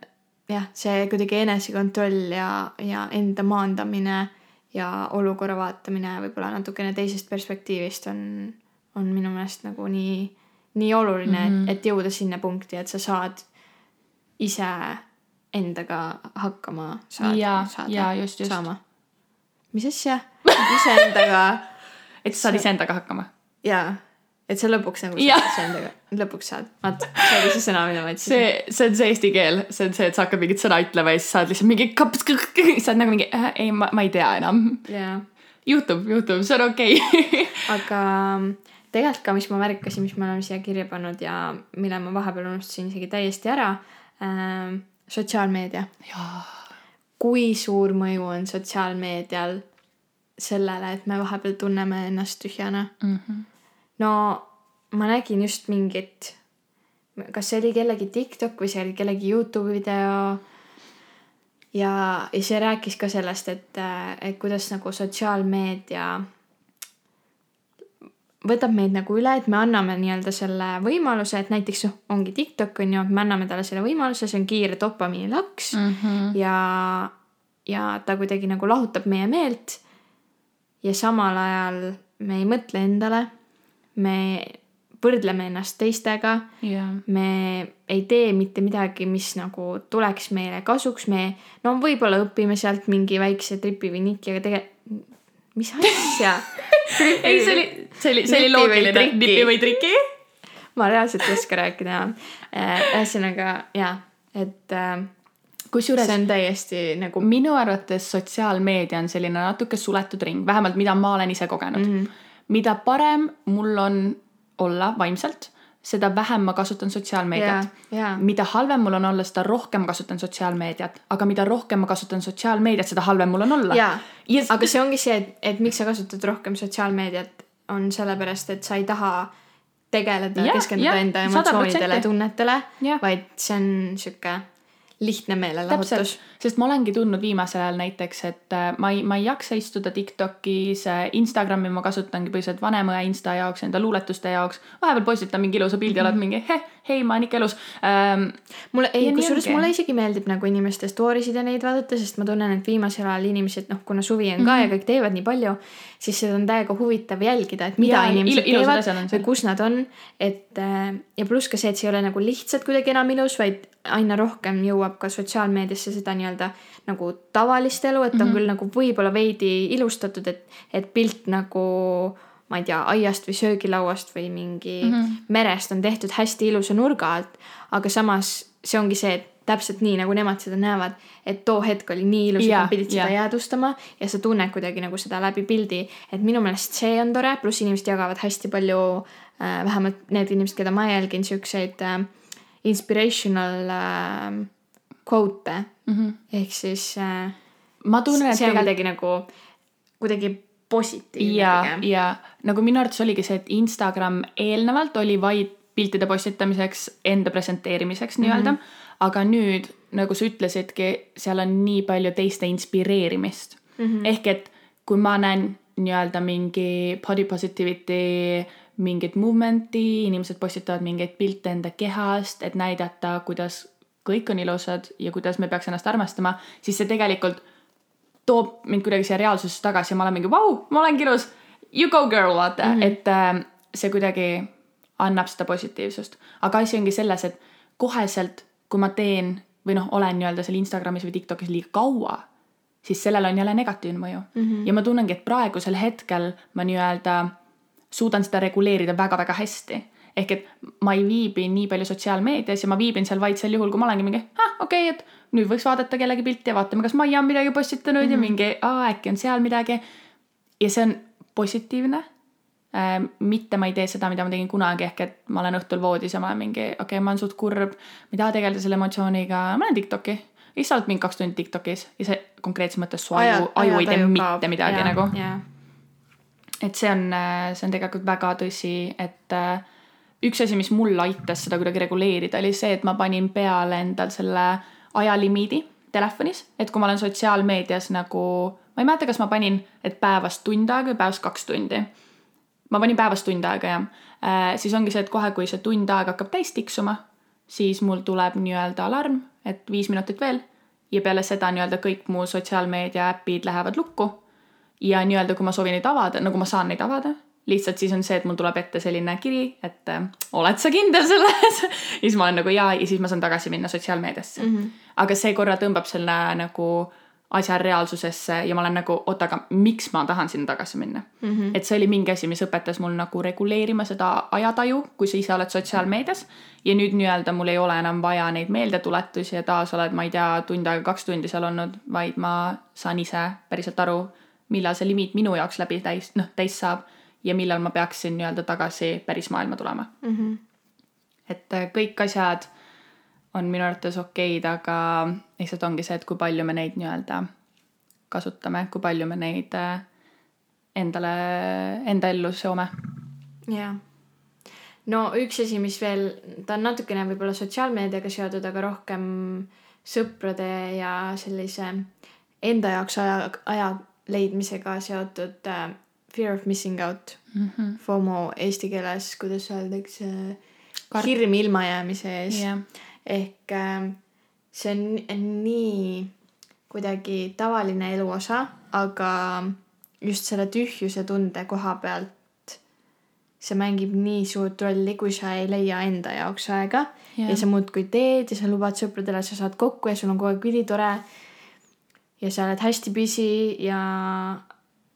jah, see kuidagi enesekontroll ja, ja enda maandamine ja olukorra vaatamine võib-olla natukene teisest perspektiivist on, on minu meelest nagu nii, nii oluline mm, -hmm. et, et jõuda sinna punkti, et sa saad ise endaga hakkama saada. ja, ja just, just. saama. mis asja? iseendaga et sa saad iseendaga hakkama. jaa, et sa lõpuks nagu saad iseendaga, lõpuks saad. vaat, see oli see sõna, mida ma ütlesin. see, see on see eesti keel, see on see, et sa hakkad mingit sõna ütlema ja siis saad lihtsalt mingi kaps, sa oled nagu mingi äh,, ei, ma, ma ei tea enam. juhtub, juhtub, see on okei okay. aga tegelikult ka, mis ma märkasin, mis me oleme siia kirja pannud ja mille ma vahepeal unustasin isegi täiesti ära äh, sotsiaalmeedia. kui suur mõju on sotsiaalmeedial sellele, et me vahepeal tunneme ennast tühjana mm. -hmm. no ma nägin just mingit, kas see oli kellegi TikTok või see oli kellegi Youtube'i video. ja, ja see rääkis ka sellest, et, et kuidas nagu sotsiaalmeedia võtab meid nagu üle, et me anname nii-öelda selle võimaluse, et näiteks ongi TikTok on ju, me anname talle selle võimaluse, see on kiire dopamiinilaks mm -hmm. ja, ja ta kuidagi nagu lahutab meie meelt. ja samal ajal me ei mõtle endale, me võrdleme ennast teistega yeah., me ei tee mitte midagi, mis nagu tuleks meile kasuks, me no võib-olla õpime sealt mingi väikse tripi või niki, aga tegelikult mis asja ei, see oli, see oli, see oli loogiline. nipi või triki. ma reaalselt ei oska rääkida enam. Äh, ühesõnaga jaa, et äh, kusjuures see on täiesti nagu. minu arvates sotsiaalmeedia on selline natuke suletud ring, vähemalt mida ma olen ise kogenud mm. -hmm. mida parem mul on olla vaimselt seda vähem ma kasutan sotsiaalmeediat yeah,. Yeah. mida halvem mul on olla, seda rohkem kasutan sotsiaalmeediat, aga mida rohkem ma kasutan sotsiaalmeediat, seda halvem mul on olla. jaa, aga see ongi see, et, et miks sa kasutad rohkem sotsiaalmeediat, on sellepärast, et sa ei taha tegeleda ja, keskenduda ja, enda emotsioonidele, tunnetele, vaid see on sihuke lihtne meelelahutus. Sest ma olengi tundnud viimasel ajal näiteks, et äh, ma ei, ma ei jaksa istuda Tiktokis, äh, Instagrami ma kasutangi põhiliselt vanema õe insta jaoks, enda luuletuste jaoks. vahepeal postitan mingi ilusa pildi mm, -hmm. oled mingi heh, hei, ma olen ikka elus ähm,. mulle, ei, kusjuures mulle isegi meeldib nagu inimeste story sid ja neid vaadata, sest ma tunnen, et viimasel ajal inimesed, noh, kuna suvi on ka mm -hmm. ja kõik teevad nii palju, siis seda on täiega huvitav jälgida, et mida ja, inimesed il, teevad või kus nad on. et äh, ja pluss ka see, et see ei ole nagu lihtsalt kuidagi enam ilus, vaid aina rohkem jõuab ka sotsiaalmeediasse seda nii-öelda nagu tavalist elu, et on mm -hmm. küll nagu võib-olla veidi ilustatud, et, et pilt nagu ma ei tea, aiast või söögilauast või mingi mm -hmm. merest on tehtud hästi ilusa nurga alt. aga samas see ongi see, et täpselt nii, nagu nemad seda näevad, et too hetk oli nii ilus, et nad pidid seda yeah. jäädvustama ja sa tunned kuidagi nagu seda läbi pildi. et minu meelest see on tore, pluss inimesed jagavad hästi palju äh,, vähemalt need inimesed, keda ma jälgin, siukseid äh, inspirational äh, quote'e mm. -hmm. ehk siis äh, ma tunnen, et see on kuidagi nagu, kuidagi positiivne ja, ja nagu minu arvates oligi see, et Instagram eelnevalt oli vaid piltide postitamiseks, enda presenteerimiseks mm -hmm. nii-öelda. aga nüüd, nagu sa ütlesidki, seal on nii palju teiste inspireerimist mm. -hmm. ehk et kui ma näen nii-öelda mingi body positivity mingit movement'i, inimesed postitavad mingeid pilte enda kehast, et näidata, kuidas kõik on ilusad ja kuidas me peaks ennast armastama, siis see tegelikult toob mind kuidagi siia reaalsusesse tagasi ja ma olen mingi, vau, ma olengi ilus. You go girl, vaata mm, -hmm. et äh, see kuidagi annab seda positiivsust. aga asi ongi selles, et koheselt, kui ma teen või noh, olen nii-öelda seal Instagramis või Tiktokis liiga kaua, siis sellel on jälle negatiivne mõju mm. -hmm. ja ma tunnengi, et praegusel hetkel ma nii-öelda suudan seda reguleerida väga-väga hästi. Ehk et ma ei viibi nii palju sotsiaalmeedias ja ma viibin seal vaid sel juhul, kui ma olengi mingi, ah okei okay,, et nüüd võiks vaadata kellegi pilti ja vaatame, kas Maia on midagi postitanud mm -hmm. ja Mhm. mingi, aa äkki on seal midagi. ja see on positiivne äh, mitte ma ei tee seda, mida ma tegin kunagi, ehk et ma olen õhtul voodis ja ma olen mingi, okei okay,, ma olen suht kurb, ma ei taha tegeleda selle emotsiooniga, ma lähen Tiktoki. siis sa oled mingi kaks tundi Tiktokis ja see konkreetses mõttes su aju, aju ei tee mitte midagi ja, nagu. et see on, see on tegelikult väga tõsi, et äh, üks asi, mis mul aitas seda kuidagi reguleerida, oli see, et ma panin peale endal selle ajalimiidi telefonis, et kui ma olen sotsiaalmeedias nagu, ma ei mäleta, kas ma panin, et päevas tund aega või päevas kaks tundi. ma panin päevas tund aega jah äh,, siis ongi see, et kohe, kui see tund aega hakkab täis tiksuma, siis mul tuleb nii-öelda alarm, et viis minutit veel ja peale seda nii-öelda kõik mu sotsiaalmeedia äpid lähevad lukku. ja nii-öelda, kui ma soovin neid avada, nagu ma saan neid avada, lihtsalt siis on see, et mul tuleb ette selline kiri, et äh, oled sa kindel selles ja siis ma olen nagu jaa ja siis ma saan tagasi minna sotsiaalmeediasse mm. -hmm. aga see korra tõmbab selle nagu asja reaalsusesse ja ma olen nagu, oota, aga miks ma tahan sinna tagasi minna Mm -hmm. et see oli mingi asi, mis õpetas mul nagu reguleerima seda ajataju, kui sa ise oled sotsiaalmeedias. ja nüüd nii-öelda mul ei ole enam vaja neid meeldetuletusi ja taas oled, ma ei tea, tund aega, kaks tundi seal olnud, vaid ma saan ise päriselt aru, millal see limiit minu jaoks läbi täis, noh, täis saab ja millal ma peaksin nii-öelda tagasi päris maailma tulema Mm -hmm. et äh, kõik asjad on minu arvates okeid, aga lihtsalt ongi see, et kui palju me neid nii-öelda kasutame, kui palju me neid äh, endale, enda ellu seome. jaa. no üks asi, mis veel, ta on natukene võib-olla sotsiaalmeediaga seotud, aga rohkem sõprade ja sellise enda jaoks aja, aja leidmisega seotud äh, fear of missing out. Mm -hmm. FOMO eesti keeles, kuidas öeldakse, Kart- hirm ilmajäämise ees. Jah, ehk äh, see on nii kuidagi tavaline eluosa, aga just selle tühjuse tunde koha pealt see mängib nii suurt rolli, kui sa ei leia enda jaoks aega. Ja, ja sa muudkui teed ja sa lubad sõpradele, sa saad kokku ja sul on kogu aeg ülitore. ja sa oled hästi busy ja,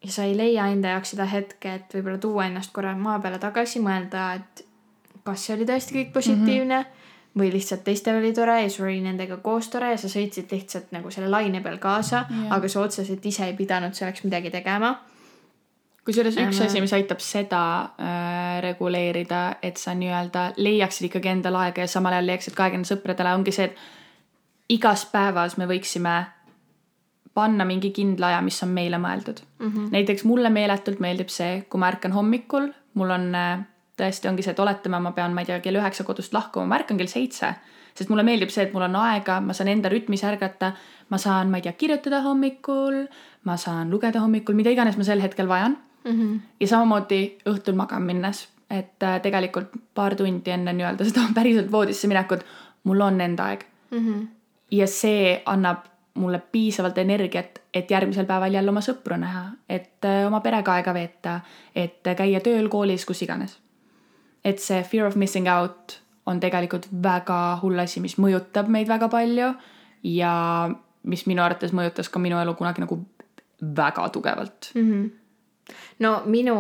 ja sa ei leia enda jaoks seda hetke, et võib-olla tuua ennast korra maa peale tagasi, mõelda, et kas see oli tõesti kõik positiivne mm -hmm. või lihtsalt teistel oli tore ja sul oli nendega koos tore ja sa sõitsid lihtsalt nagu selle laine peal kaasa Jah. aga sa otseselt ise ei pidanud selleks midagi tegema. kusjuures üks Aga- asi, mis aitab seda äh, reguleerida, et sa nii-öelda leiaksid ikkagi endale aega ja samal ajal leiaksid ka aega enda sõpradele, ongi see, et igas päevas me võiksime panna mingi kindla aja, mis on meile mõeldud Mm -hmm. näiteks mulle meeletult meeldib see, kui ma ärkan hommikul, mul on äh, tõesti ongi see, et oletame, ma pean, ma ei tea, kell üheksa kodust lahkuma, ma ärkan kell seitse. sest mulle meeldib see, et mul on aega, ma saan enda rütmis ärgata, ma saan, ma ei tea, kirjutada hommikul, ma saan lugeda hommikul, mida iganes ma sel hetkel vajan. Mm -hmm. ja samamoodi õhtul magama minnes, et äh, tegelikult paar tundi enne nii-öelda seda päriselt voodisse minekut, mul on enda aeg Mm -hmm. ja see annab mulle piisavalt energiat, et järgmisel päeval jälle oma sõpru näha, et äh, oma perega aega veeta, et äh, käia tööl, koolis, kus iganes. et see fear of missing out on tegelikult väga hull asi, mis mõjutab meid väga palju ja mis minu arvates mõjutas ka minu elu kunagi nagu väga tugevalt. mm. -hmm. no minu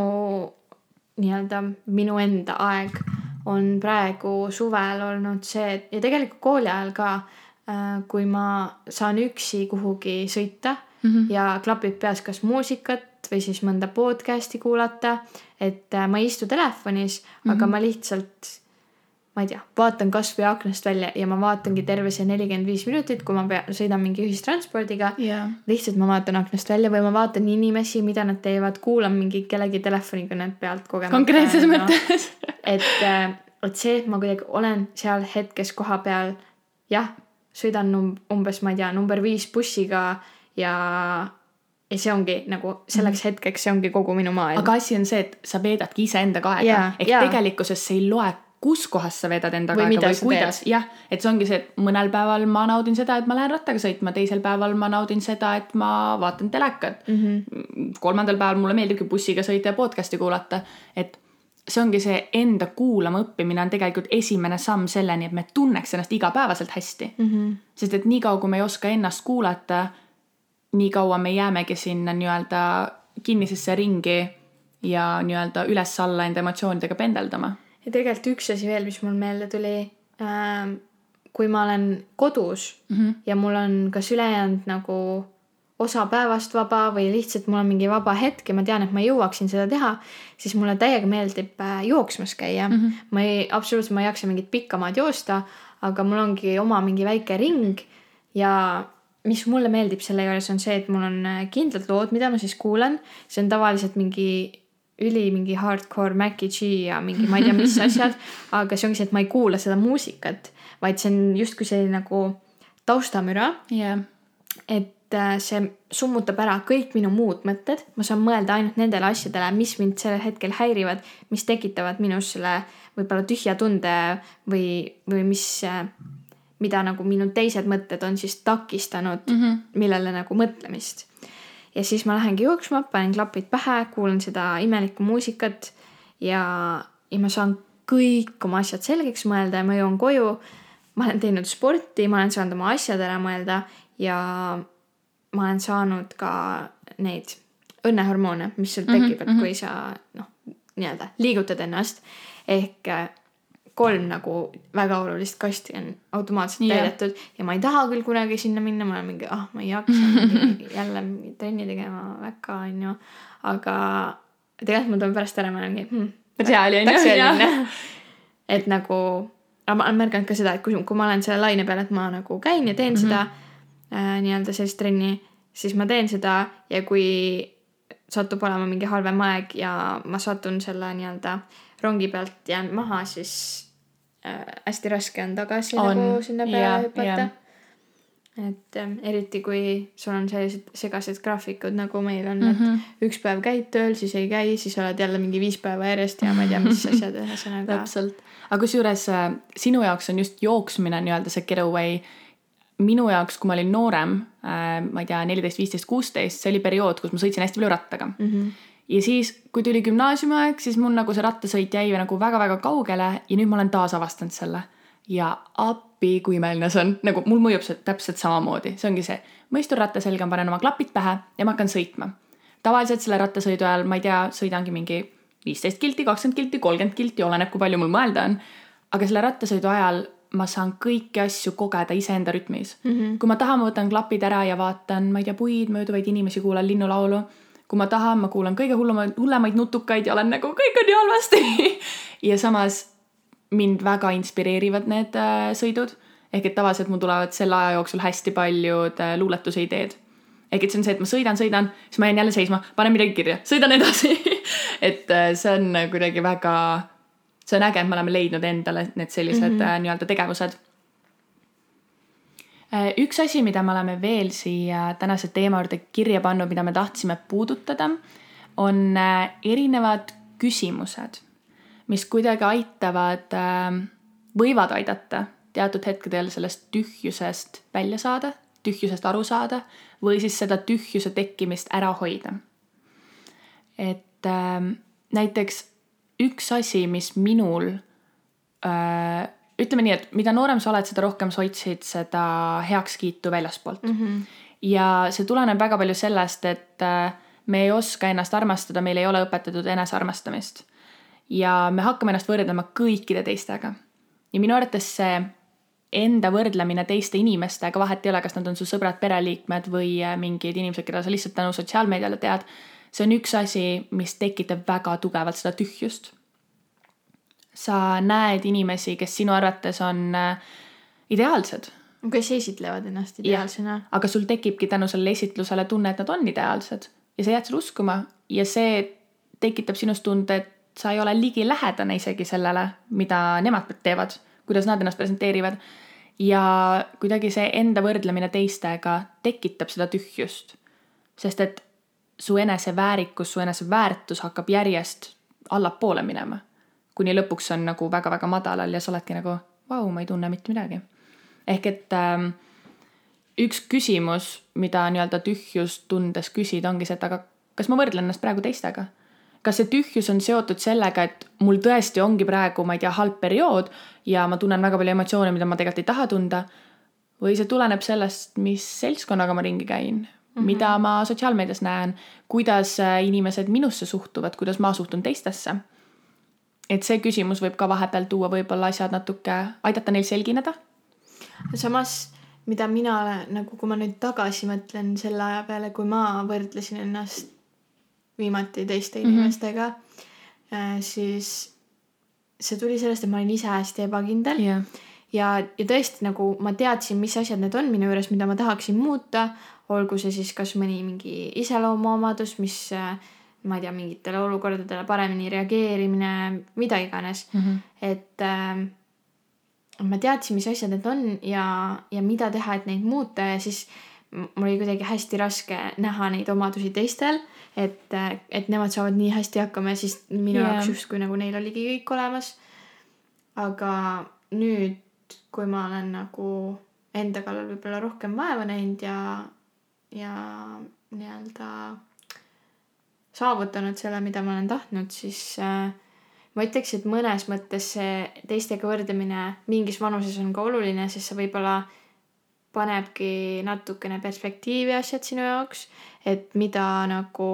nii-öelda minu enda aeg on praegu suvel olnud see ja tegelikult kooli ajal ka kui ma saan üksi kuhugi sõita Mm -hmm. ja klapib peas kas muusikat või siis mõnda podcast'i kuulata, et äh, ma ei istu telefonis mm, -hmm. aga ma lihtsalt ma ei tea, vaatan kasvõi aknast välja ja ma vaatangi terve see nelikümmend viis minutit, kui ma pea, sõidan mingi ühistranspordiga jaa, lihtsalt ma vaatan aknast välja või ma vaatan inimesi, mida nad teevad, kuulan mingi kellegi telefonikõnet pealt kogemata. konkreetses mõttes. et, et see, et ma kuidagi olen seal hetkes kohapeal, jah, sõidan umbes, ma ei tea, number viis bussiga ja, ja see ongi nagu selleks mm. hetkeks, see ongi kogu minu maailm. aga asi on see, et sa veedadki iseendaga aega Jaa, ehk jaa. tegelikkuses see ei loe, kus kohas sa veedad endaga Või aega või kuidas, jah, et see ongi see, et mõnel päeval ma naudin seda, et ma lähen rattaga sõitma, teisel päeval ma naudin seda, et ma vaatan telekat mm. -hmm. kolmandal päeval mulle meeldibki bussiga sõita ja podcast'i kuulata, et see ongi see enda kuulama õppimine on tegelikult esimene samm selleni, et me tunneks ennast igapäevaselt hästi. Mm -hmm. sest et niikaua, kui me ei oska ennast kuulata, nii kaua me jäämegi sinna nii-öelda kinnisesse ringi ja nii-öelda üles-alla enda emotsioonidega pendeldama. ja tegelikult üks asi veel, mis mul meelde tuli ähm,. kui ma olen kodus mm -hmm. ja mul on kas ülejäänud nagu osa päevast vaba või lihtsalt mul on mingi vaba hetk ja ma tean, et ma jõuaksin seda teha, siis mulle täiega meeldib äh, jooksmas käia mm. -hmm. ma ei, absoluutselt ma ei jaksa mingit pikka maad joosta, aga mul ongi oma mingi väike ring ja mis mulle meeldib selle juures on see, et mul on äh, kindlad lood, mida ma siis kuulan. see on tavaliselt mingi üli mingi hardcore Maci G ja mingi ma ei tea, mis asjad, aga see ongi see, et ma ei kuula seda muusikat, vaid see on justkui selline nagu taustamüra jah, et äh, see summutab ära kõik minu muud mõtted, ma saan mõelda ainult nendele asjadele, mis mind sellel hetkel häirivad, mis tekitavad minus selle võib-olla tühja tunde või, või mis, mida nagu minu teised mõtted on siis takistanud mm, -hmm. millele nagu mõtlemist. ja siis ma lähengi jooksma, panen klapid pähe, kuulan seda imelikku muusikat ja, ja ma saan kõik oma asjad selgeks mõelda ja ma jõuan koju. ma olen teinud sporti, ma olen saanud oma asjad ära mõelda ja ma olen saanud ka neid õnnehormoone, mis sul tekivad mm, -hmm. kui sa noh, nii-öelda liigutad ennast. ehk äh, kolm nagu väga olulist kasti on automaatselt Jah. täidetud ja ma ei taha küll kunagi sinna minna, ma olen mingi, ah, ma ei jaksa jälle trenni tegema väga, onju. aga tegelikult ma tulen pärast ära, ma olen mingi hmm, päris hea oli onju. et nagu, aga ma olen märganud ka seda, et kui, kui ma olen selle laine peal, et ma nagu käin ja teen mm -hmm. seda äh, nii-öelda sellist trenni, siis ma teen seda ja kui satub olema mingi halvem aeg ja ma satun selle nii-öelda rongi pealt jään maha, siis äh, hästi raske on tagasi On, nagu sinna peale jah, hüpata et ähm, eriti kui sul on sellised segased graafikud nagu meil on mm, Mhm. -hmm. et üks päev käid tööl, siis ei käi, siis oled jälle mingi viis päeva järjest ja ma ei tea, mis asjad, ühesõnaga. täpselt, aga kusjuures äh, sinu jaoks on just jooksmine nii-öelda see getaway. Minu jaoks, kui ma olin noorem, ma ei tea, neliteist, viisteist, kuusteist, see oli periood, kus ma sõitsin hästi palju rattaga mm. Mhm. ja siis, kui tuli gümnaasiumiaeg, siis mul nagu see rattasõit jäi nagu väga-väga kaugele ja nüüd ma olen taasavastanud selle. ja appi, kui imeline see on, nagu mul mõjub see täpselt samamoodi, see ongi see, ma istun ratta selga, panen oma klapid pähe ja ma hakkan sõitma. tavaliselt selle rattasõidu ajal, ma ei tea, sõidangi mingi viisteist kilti, kakskümmend kilti, kolmkümmend kilti, oleneb, kui palju mul mõelda on. aga selle rattasõidu ajal ma saan kõiki asju kogeda iseenda rütmis mm. -hmm. kui ma tahan, ma võtan klapid ära ja vaatan, ma ei tea, puid, mööduvaid inimesi, kuulan linnulaulu. kui ma tahan, ma kuulan kõige hullemaid, hullemaid nutukaid ja olen nagu kõik on nii halvasti. ja samas mind väga inspireerivad need äh, sõidud. ehk et tavaliselt mul tulevad selle aja jooksul hästi paljud äh, luuletuse ideed. ehk et see on see, et ma sõidan, sõidan, siis ma jään jälle seisma, panen midagi kirja, sõidan edasi. et äh, see on äh, kuidagi väga, see on äge, et me oleme leidnud endale need sellised mm -hmm. nii-öelda tegevused. üks asi, mida me oleme veel siia tänase teema juurde kirja pannud, mida me tahtsime puudutada, on äh, erinevad küsimused, mis kuidagi aitavad, võivad aidata teatud hetkedel sellest tühjusest välja saada, tühjusest aru saada või siis seda tühjuse tekkimist ära hoida. et äh, näiteks üks asi, mis minul äh, ütleme nii, et mida noorem sa oled, seda rohkem sa otsid seda heakskiitu väljaspoolt mm. -hmm. ja see tuleneb väga palju sellest, et äh, me ei oska ennast armastada, meil ei ole õpetatud enesearmastamist. ja me hakkame ennast võrdlema kõikide teistega. ja minu arvates see enda võrdlemine teiste inimestega, vahet ei ole, kas nad on su sõbrad, pereliikmed või äh, mingid inimesed, keda sa lihtsalt tänu sotsiaalmeediale tead. See on üks asi, mis tekitab väga tugevalt seda tühjust. sa näed inimesi, kes sinu arvates on äh, ideaalsed, kes esitlevad ennast ideaalsena. aga sul tekibki tänu sellele esitlusele tunne, et nad on ideaalsed. Ja sa jääd seda uskuma. Ja see tekitab sinust tunde, et sa ei ole ligilähedane isegi sellele, mida nemad teevad, kuidas nad ennast presenteerivad. ja kuidagi see enda võrdlemine teistega tekitab seda tühjust, sest et su eneseväärikus, su eneseväärtus hakkab järjest allapoole minema kuni lõpuks on nagu väga-väga madalal ja sa oledki nagu, vau, ma ei tunne mitte midagi. ehk et ähm, üks küsimus, mida nii-öelda tühjust tundes küsida, ongi see, et aga kas ma võrdlen ennast praegu teistega? kas see tühjus on seotud sellega, et mul tõesti ongi praegu, ma ei tea, halb periood ja ma tunnen väga palju emotsioone, mida ma tegelikult ei taha tunda. või see tuleneb sellest, mis seltskonnaga ma ringi käin mm, -hmm. mida ma sotsiaalmeedias näen, kuidas äh, inimesed minusse suhtuvad, kuidas ma suhtun teistesse et see küsimus võib ka vahepeal tuua võib-olla asjad natuke, aidata neil selgineda. samas, mida mina olen nagu, kui ma nüüd tagasi mõtlen selle aja peale, kui ma võrdlesin ennast viimati teiste Mhm. inimestega äh,, siis see tuli sellest, et ma olin ise hästi ebakindel jah, ja, ja tõesti nagu ma teadsin, mis asjad need on minu juures, mida ma tahaksin muuta, olgu see siis kas mõni mingi iseloomuomadus, mis äh, ma ei tea, mingitele olukordadele paremini reageerimine, mida iganes. et äh, ma teadsin, mis asjad need on ja, ja mida teha, et neid muuta ja siis mul oli kuidagi hästi raske näha neid omadusi teistel, et, et nemad saavad nii hästi hakkama ja siis minu yeah. jaoks justkui nagu neil oligi kõik olemas. aga nüüd, kui ma olen nagu enda kallal võib-olla rohkem vaeva näinud ja, ja nii-öelda saavutanud selle, mida ma olen tahtnud, siis äh, ma ütleks, et mõnes mõttes see teistega võrdlemine mingis vanuses on ka oluline, sest see võib-olla panebki natukene perspektiivi asjad sinu jaoks, et mida nagu,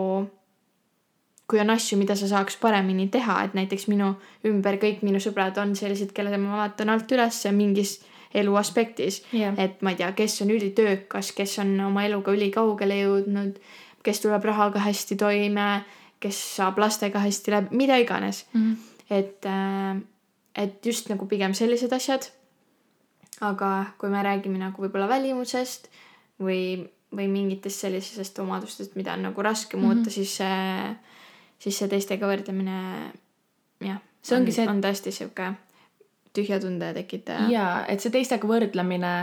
kui on asju, mida sa saaks paremini teha, et näiteks minu ümber kõik minu sõbrad on sellised, kellele ma vaatan alt üles mingis elu aspektis. jah, et ma ei tea, kes on ülitöökas, kes on oma eluga ülikaugele jõudnud, kes tuleb rahaga hästi toime, kes saab lastega hästi läbi, mida iganes. et, et just nagu pigem sellised asjad. aga kui me räägime nagu võib-olla välimusest või, või mingitest sellisest omadustest, mida on nagu raske muuta mm, -hmm. siis siis see teistega võrdlemine, jah, See ongi on, see, et- on tõesti sihuke tühja tunde tekitaja. ja et see teistega võrdlemine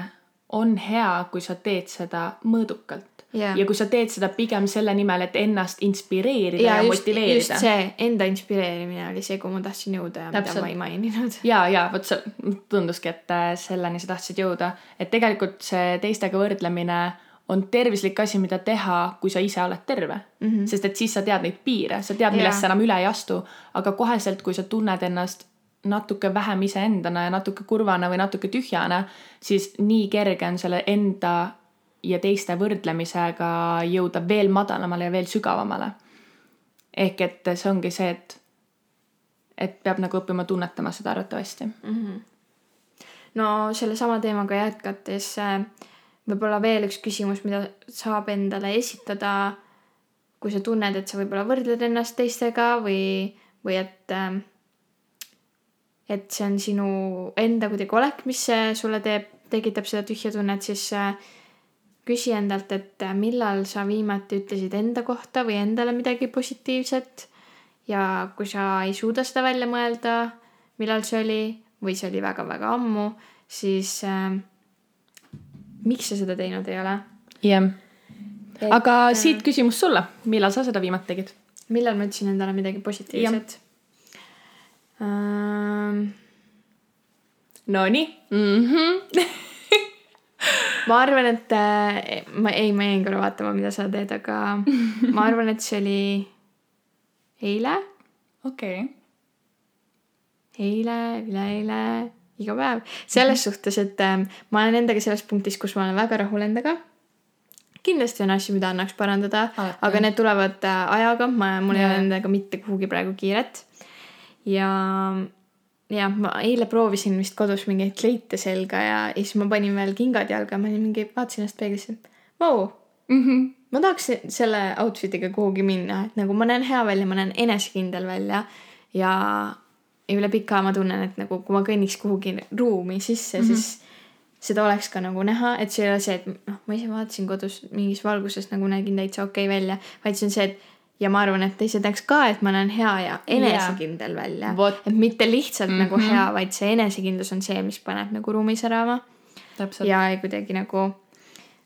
on hea, kui sa teed seda mõõdukalt Jaa. ja kui sa teed seda pigem selle nimel, et ennast inspireerida ja, ja ja just, just motiveerida. see enda inspireerimine oli see, kuhu ma tahtsin jõuda ja mida Täpselt. ma ei maininud. ja, ja vot see tunduski, et selleni sa tahtsid jõuda, et tegelikult see teistega võrdlemine on tervislik asi, mida teha, kui sa ise oled terve mm. -hmm. sest et siis sa tead neid piire, sa tead, millest Jaa. sa enam üle ei astu, aga koheselt, kui sa tunned ennast natuke vähem iseendana ja natuke kurvana või natuke tühjana, siis nii kerge on selle enda ja teiste võrdlemisega jõuda veel madalamale ja veel sügavamale. ehk et see ongi see, et, et peab nagu õppima tunnetama seda arvatavasti. no sellesama teemaga jätkates äh, võib-olla veel üks küsimus, mida saab endale esitada, kui sa tunned, et sa võib-olla võrdled ennast teistega või, või et, et see on sinu enda kuidagi olek, mis sulle teeb, tekitab seda tühja tunnet, siis äh, küsi endalt, et äh, millal sa viimati ütlesid enda kohta või endale midagi positiivset ja kui sa ei suuda seda välja mõelda, millal see oli või see oli väga-väga ammu, siis äh, miks sa seda teinud ei ole? jah, Et, aga siit küsimus sulle, millal sa seda viimati tegid? millal ma ütlesin endale midagi positiivset? Ähm, Nonii mm. -hmm. ma arvan, et äh, ma ei, ma jäin korra vaatama, mida sa teed, aga ma arvan, et see oli eile, okei okay., eile, üleeile, iga päev. selles suhtes, et äh, ma olen endaga selles punktis, kus ma olen väga rahul endaga. kindlasti on asju, mida annaks parandada, aga need tulevad äh, ajaga, ma, mul ei ole endaga mitte kuhugi praegu kiiret. ja, ja ma eile proovisin vist kodus mingeid kleite selga ja, ja siis ma panin veel kingad jalga, ma olin mingi, vaatasin ennast peeglisse, vau. -hmm. ma tahaks selle outfit'iga kuhugi minna, et nagu ma näen hea välja, ma näen enesekindel välja ja, ja üle pika ma tunnen, et nagu kui ma kõnniks kuhugi ruumi sisse mm, -hmm. siis seda oleks ka nagu näha, et see ei ole see, et noh, ma ise vaatasin kodus mingis valguses nagu nägin täitsa okei okay välja, vaid see on see, et ja ma arvan, et teised näeks ka, et ma näen hea ja enesekindel yeah. välja Vot.. et mitte lihtsalt mm -hmm. nagu Mhm. hea, vaid see enesekindlus on see, mis paneb nagu ruumi särama ja kuidagi nagu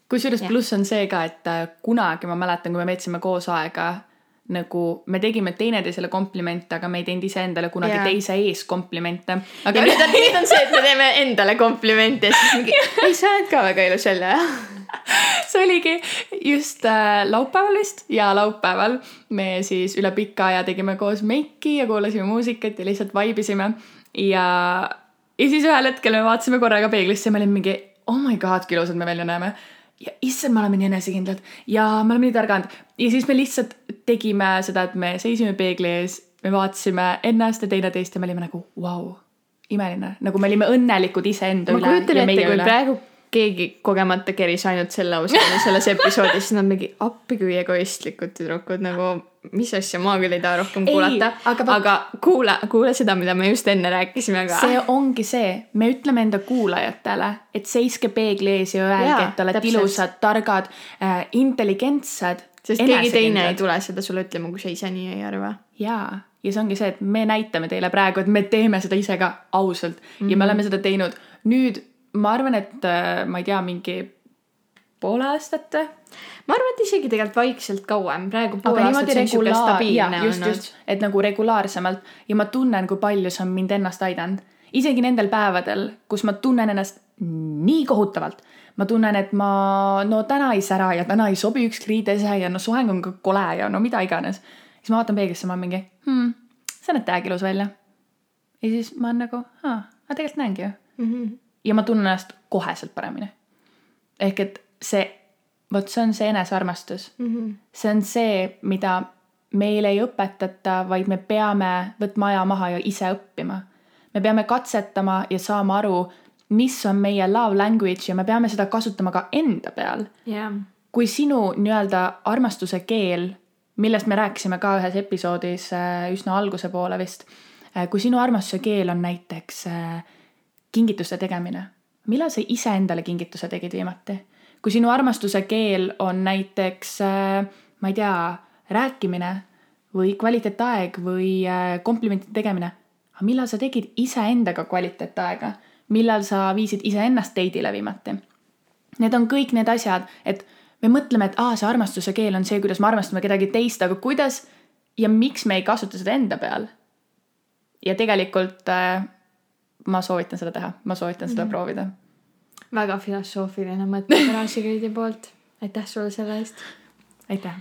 kusjuures pluss on see ka, et äh, kunagi ma mäletan, kui me veetsime koos aega, nagu me tegime teineteisele komplimente, aga me ei teinud iseendale kunagi Jaa. teise ees komplimente. aga aga nüüd on, nüüd on see, et me teeme endale komplimente ja siis mingi, ei sa näed ka väga ilus välja. see oligi just äh, laupäeval vist ja laupäeval me siis üle pika aja tegime koos meiki ja kuulasime muusikat ja lihtsalt vaibisime ja, ja siis ühel hetkel me vaatasime korraga peeglisse ja me olime mingi oh my god, kui ilusad me välja näeme. Ja issand, me oleme nii enesekindlad ja me oleme nii targad ja siis me lihtsalt tegime seda, et me seisime peegli ees, me vaatasime ennast ja teineteist ja me olime nagu vau wow. imeline, nagu me olime õnnelikud iseenda ma üle kujutan ja ette, kui üle. praegu keegi kogemata keris ainult selle osa selles episoodis, siis nad mingi appi kui egoistlikud tüdrukud nagu, mis asja, ma küll ei taha rohkem Ei, kuulata, aga aga, kuula, kuula seda, mida me just enne rääkisime ka. see ongi see, me ütleme enda kuulajatele, et seiske peegli ees ja öelge, et te olete ilusad, targad äh,, intelligentsed. sest keegi teine ei tule seda sulle ütlema, kui sa ise nii ei arva. jaa, ja see ongi see, et me näitame teile praegu, et me teeme seda ise ka ausalt mm -hmm. ja Mhm. me oleme seda teinud. nüüd ma arvan, et äh, ma ei tea, mingi pool aastat ma arvan, et isegi tegelikult vaikselt kauem, praegu pool aga aastat see on regulaar- stabiilne just, olnud et nagu regulaarsemalt ja ma tunnen, kui palju see on mind ennast aidanud. isegi nendel päevadel, kus ma tunnen ennast nii kohutavalt, ma tunnen, et ma no täna ei sära ja täna ei sobi ükski riidese ja no soeng on ka kole ja no mida iganes. siis ma vaatan peeglisse, ma olen mingi hmm,, sa näed täiega ilus välja. ja siis ma olen nagu, aa, aga tegelikult näengi ju. mm. -hmm. ja ma tunnen ennast koheselt paremini. ehk et see, vot see on see enesearmastus Mm -hmm. see on see, mida meile ei õpetata, vaid me peame võtma aja maha ja ise õppima. me peame katsetama ja saama aru, mis on meie love language ja me peame seda kasutama ka enda peal. jah, kui sinu nii-öelda armastuse keel, millest me rääkisime ka ühes episoodis äh, üsna alguse poole vist, kui sinu armastuse keel on näiteks äh, kingituste tegemine, millal sa iseendale kingituse tegid viimati? Kui sinu armastuse keel on näiteks, ma ei tea, rääkimine või kvaliteetaeg või äh, komplimentide tegemine, aga millal sa tegid iseendaga kvaliteetaega, millal sa viisid iseennast date'ile viimati? Need on kõik need asjad, et me mõtleme, et aa, see armastuse keel on see, kuidas me armastame kedagi teist, aga kuidas ja miks me ei kasuta seda enda peal? ja tegelikult äh, ma soovitan seda teha, ma soovitan seda mm -hmm. proovida. Väga filosoofiline mõte Karasigridi poolt. aitäh sulle selle eest aitäh.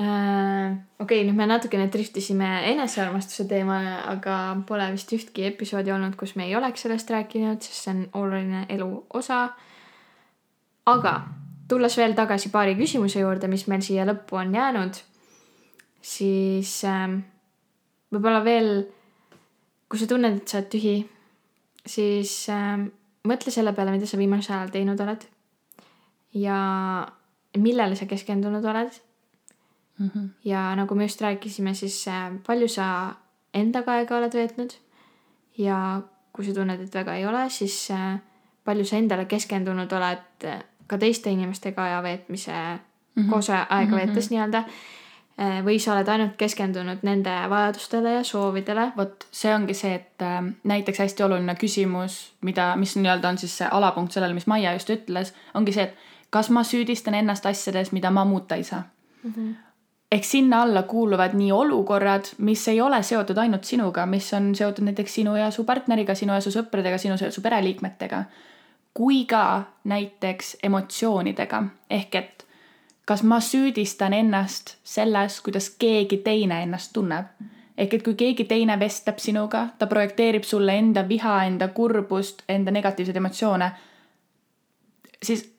äh,. okei nüüd me natukene driftisime enesearmastuse teemale, aga pole vist ühtki episoodi olnud, kus me ei oleks sellest rääkinud, sest see on oluline elu osa. aga tulles veel tagasi paari küsimuse juurde, mis meil siia lõppu on jäänud, siis ähm, võib-olla veel, kui sa tunned, et sa oled tühi, siis ähm, mõtle selle peale, mida sa viimasel ajal teinud oled ja millele sa keskendunud oled Mm -hmm. ja nagu me just rääkisime, siis äh, palju sa endaga aega oled veetnud ja kui sa tunned, et väga ei ole, siis äh, palju sa endale keskendunud oled äh, ka teiste inimestega aja veetmise mm. -hmm. koos aega Mhm. veetes nii-öelda. Või sa oled ainult keskendunud nende vajadustele ja soovidele. vot see ongi see, et äh, näiteks hästi oluline küsimus, mida, mis nii-öelda on siis see alapunkt sellele, mis Maia just ütles, ongi see, et kas ma süüdistan ennast asjades, mida ma muuta ei saa mm. -hmm. ehk sinna alla kuuluvad nii olukorrad, mis ei ole seotud ainult sinuga, mis on seotud näiteks sinu ja su partneriga, sinu ja su sõpradega, sinu ja su pereliikmetega, kui ka näiteks emotsioonidega, ehk et kas ma süüdistan ennast selles, kuidas keegi teine ennast tunneb. ehk et kui keegi teine vestleb sinuga, ta projekteerib sulle enda viha, enda kurbust, enda negatiivseid emotsioone, siis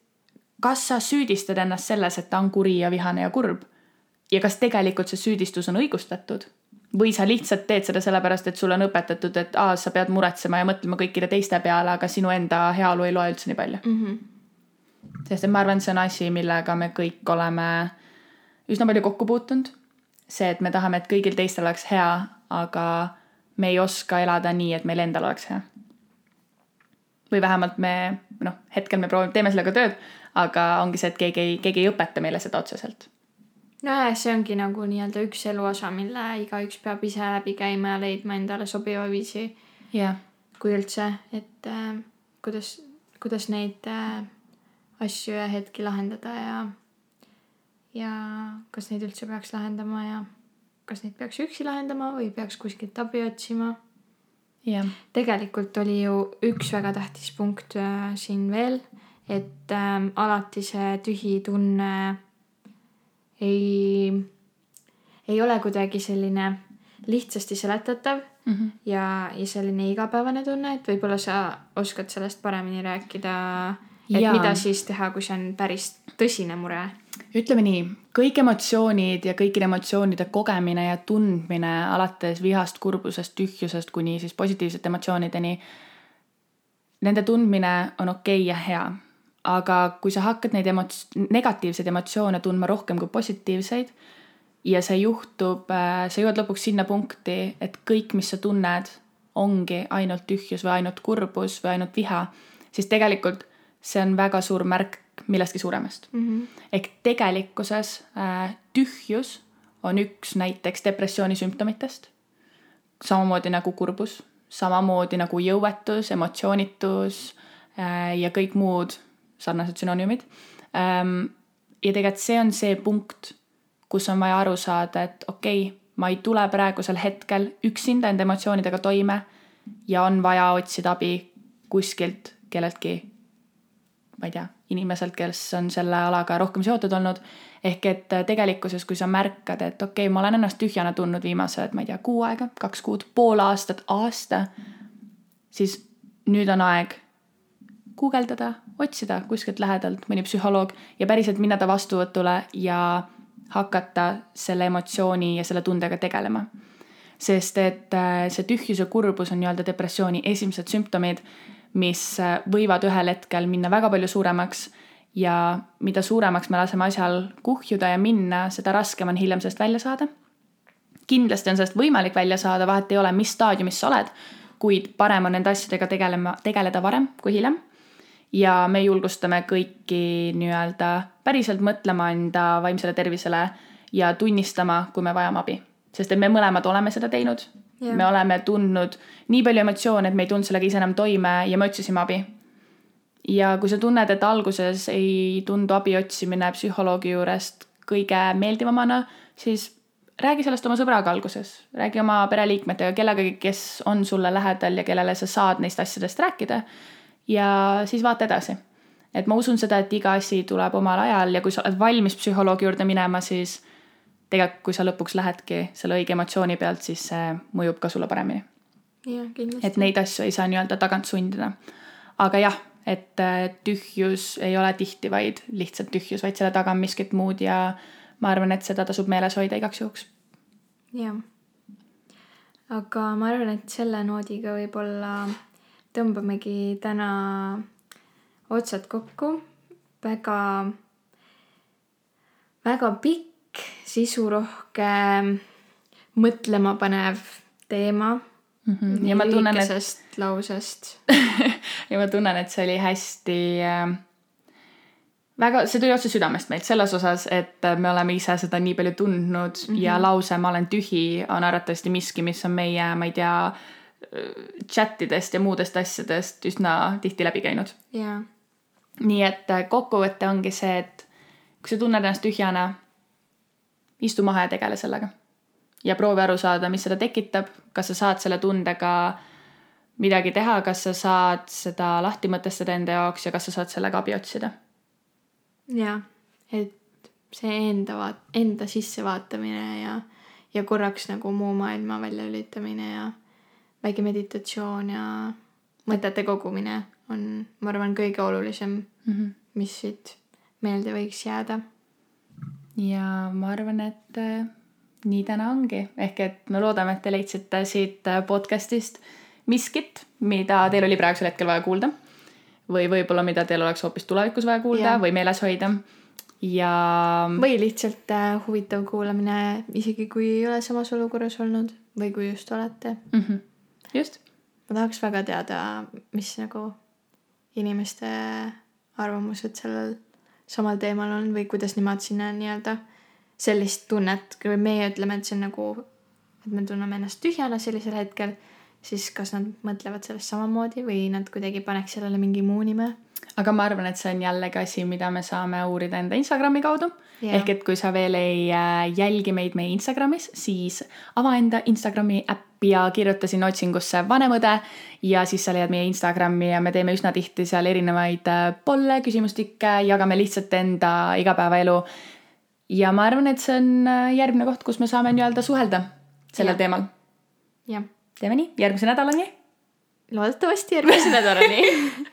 kas sa süüdistad ennast selles, et ta on kuri ja vihane ja kurb ja kas tegelikult see süüdistus on õigustatud või sa lihtsalt teed seda sellepärast, et sulle on õpetatud, et aa, sa pead muretsema ja mõtlema kõikide teiste peale, aga sinu enda heaolu ei loe üldse nii palju Mm -hmm. Sest et ma arvan, et see on asi, millega me kõik oleme üsna palju kokku puutunud. see, et me tahame, et kõigil teistel oleks hea, aga me ei oska elada nii, et meil endal oleks hea. või vähemalt me, noh, hetkel me proovime, teeme sellega tööd, aga ongi see, et keegi ei, keegi ei õpeta meile seda otseselt. nojah, see ongi nagu nii-öelda üks eluosa, mille igaüks peab ise läbi käima ja leidma endale sobiva viisi, jah, kui üldse, et äh, kuidas, kuidas neid äh, asju ja hetki lahendada ja ja kas neid üldse peaks lahendama ja kas neid peaks üksi lahendama või peaks kuskilt abi otsima jah, tegelikult oli ju üks väga tähtis punkt äh, siin veel, et äh, alati see tühi tunne ei, ei ole kuidagi selline lihtsasti seletatav mm. -hmm. ja, ja selline igapäevane tunne, et võib-olla sa oskad sellest paremini rääkida, et ja. mida siis teha, kui see on päris tõsine mure. ütleme nii, kõik emotsioonid ja kõikide emotsioonide kogemine ja tundmine alates vihast, kurbusest, tühjusest kuni siis positiivsete emotsioonideni. Nende tundmine on okei okay ja hea, aga kui sa hakkad neid emots-, negatiivseid emotsioone tundma rohkem kui positiivseid ja see juhtub, äh, sa jõuad lõpuks sinna punkti, et kõik, mis sa tunned, ongi ainult tühjus või ainult kurbus või ainult viha, siis tegelikult see on väga suur märk millestki suuremast mm. -hmm. ehk tegelikkuses äh, tühjus on üks näiteks depressiooni sümptomitest. samamoodi nagu kurbus, samamoodi nagu jõuetus, emotsioonitus äh, ja kõik muud sarnased sünonüümid ähm,. ja tegelikult see on see punkt, kus on vaja aru saada, et okei okay,, ma ei tule praegusel hetkel üksinda enda emotsioonidega toime ja on vaja otsida abi kuskilt kelleltki ma ei tea, inimeselt, kes on selle alaga rohkem seotud olnud. ehk et tegelikkuses, kui sa märkad, et okei okay,, ma olen ennast tühjana tundnud viimased, ma ei tea, kuu aega, kaks kuud, pool aastat, aasta, siis nüüd on aeg guugeldada, otsida kuskilt lähedalt mõni psühholoog ja päriselt minna ta vastuvõtule ja hakata selle emotsiooni ja selle tundega tegelema. sest et äh, see tühjus ja kurbus on nii-öelda depressiooni esimesed sümptomid mis äh, võivad ühel hetkel minna väga palju suuremaks ja mida suuremaks me laseme asjal kuhjuda ja minna, seda raskem on hiljem sellest välja saada. kindlasti on sellest võimalik välja saada, vahet ei ole, mis staadiumis sa oled, kuid parem on nende asjadega tegelema, tegeleda varem kui hiljem. ja me julgustame kõiki nii-öelda päriselt mõtlema enda vaimsele tervisele ja tunnistama, kui me vajame abi. sest et me mõlemad oleme seda teinud yeah.. me oleme tundnud nii palju emotsioone, et me ei tulnud sellega ise enam toime ja me otsisime abi. ja kui sa tunned, et alguses ei tundu abi otsimine psühholoogi juurest kõige meeldivamana, siis räägi sellest oma sõbraga alguses, räägi oma pereliikmetega, kellegagi, kes on sulle lähedal ja kellele sa saad neist asjadest rääkida. ja siis vaata edasi. et ma usun seda, et iga asi tuleb omal ajal ja kui sa oled valmis psühholoogi juurde minema, siis tegelikult, kui sa lõpuks lähedki selle õige emotsiooni pealt, siis see mõjub ka sulle paremini. jah, kindlasti. et neid asju ei saa nii-öelda tagant sundida. aga jah, et äh, tühjus ei ole tihti vaid lihtsalt tühjus, vaid selle taga on miskit muud ja ma arvan, et seda tasub meeles hoida igaks juhuks. jah. aga ma arvan, et selle noodiga võib-olla tõmbamegi täna otsad kokku. väga, väga pikk sisurohke, mõtlemapanev teema mm. -hmm. ja ma tunnen, et. lausest ja ma tunnen, et see oli hästi äh, väga, see tuli otse südamest meilt selles osas, et me oleme ise seda nii palju tundnud mm -hmm. ja lause ma olen tühi on arvatavasti miski, mis on meie, ma ei tea, chat idest ja muudest asjadest üsna tihti läbi käinud yeah.. nii et kokkuvõte ongi see, et kui sa tunned ennast tühjana, istu maha ja tegele sellega. ja proovi aru saada, mis seda tekitab, kas sa saad selle tundega midagi teha, kas sa saad seda lahti mõtestada enda jaoks ja kas sa saad sellega abi otsida. jah, et see enda vaat-, enda sissevaatamine ja, ja korraks nagu muu maailma välja lülitamine ja väike meditatsioon ja mõtete kogumine on, ma arvan, kõige olulisem mm, -hmm. mis siit meelde võiks jääda ja ma arvan, et äh, nii täna ongi, ehk et me loodame, et te leidsite siit äh, podcast'ist miskit, mida teil oli praegusel hetkel vaja kuulda. või võib-olla, mida teil oleks hoopis tulevikus vaja kuulda ja. või meeles hoida. ja. või lihtsalt äh, huvitav kuulamine, isegi kui ei ole samas olukorras olnud või kui just olete mm. -hmm. just. ma tahaks väga teada, mis nagu inimeste arvamused sellel samal teemal on või kuidas nemad sinna nii-öelda sellist tunnet, kui meie ütleme, et see on nagu, et me tunneme ennast tühjana sellisel hetkel, siis kas nad mõtlevad sellest samamoodi või nad kuidagi paneks sellele mingi muu nime? Aga ma arvan, et see on jällegi asi, mida me saame uurida enda Instagrami kaudu yeah.. ehk et kui sa veel ei äh, jälgi meid meie Instagramis, siis ava enda Instagrami äpp ja kirjuta sinna otsingusse vanem õde ja siis sa leiad meie Instagrami ja me teeme üsna tihti seal erinevaid äh, polle, küsimustikke, jagame lihtsalt enda igapäevaelu. ja ma arvan, et see on äh, järgmine koht, kus me saame nii-öelda suhelda sellel ja. teemal. jah. teeme nii, järgmise nädalani. loodetavasti järgmise nädalani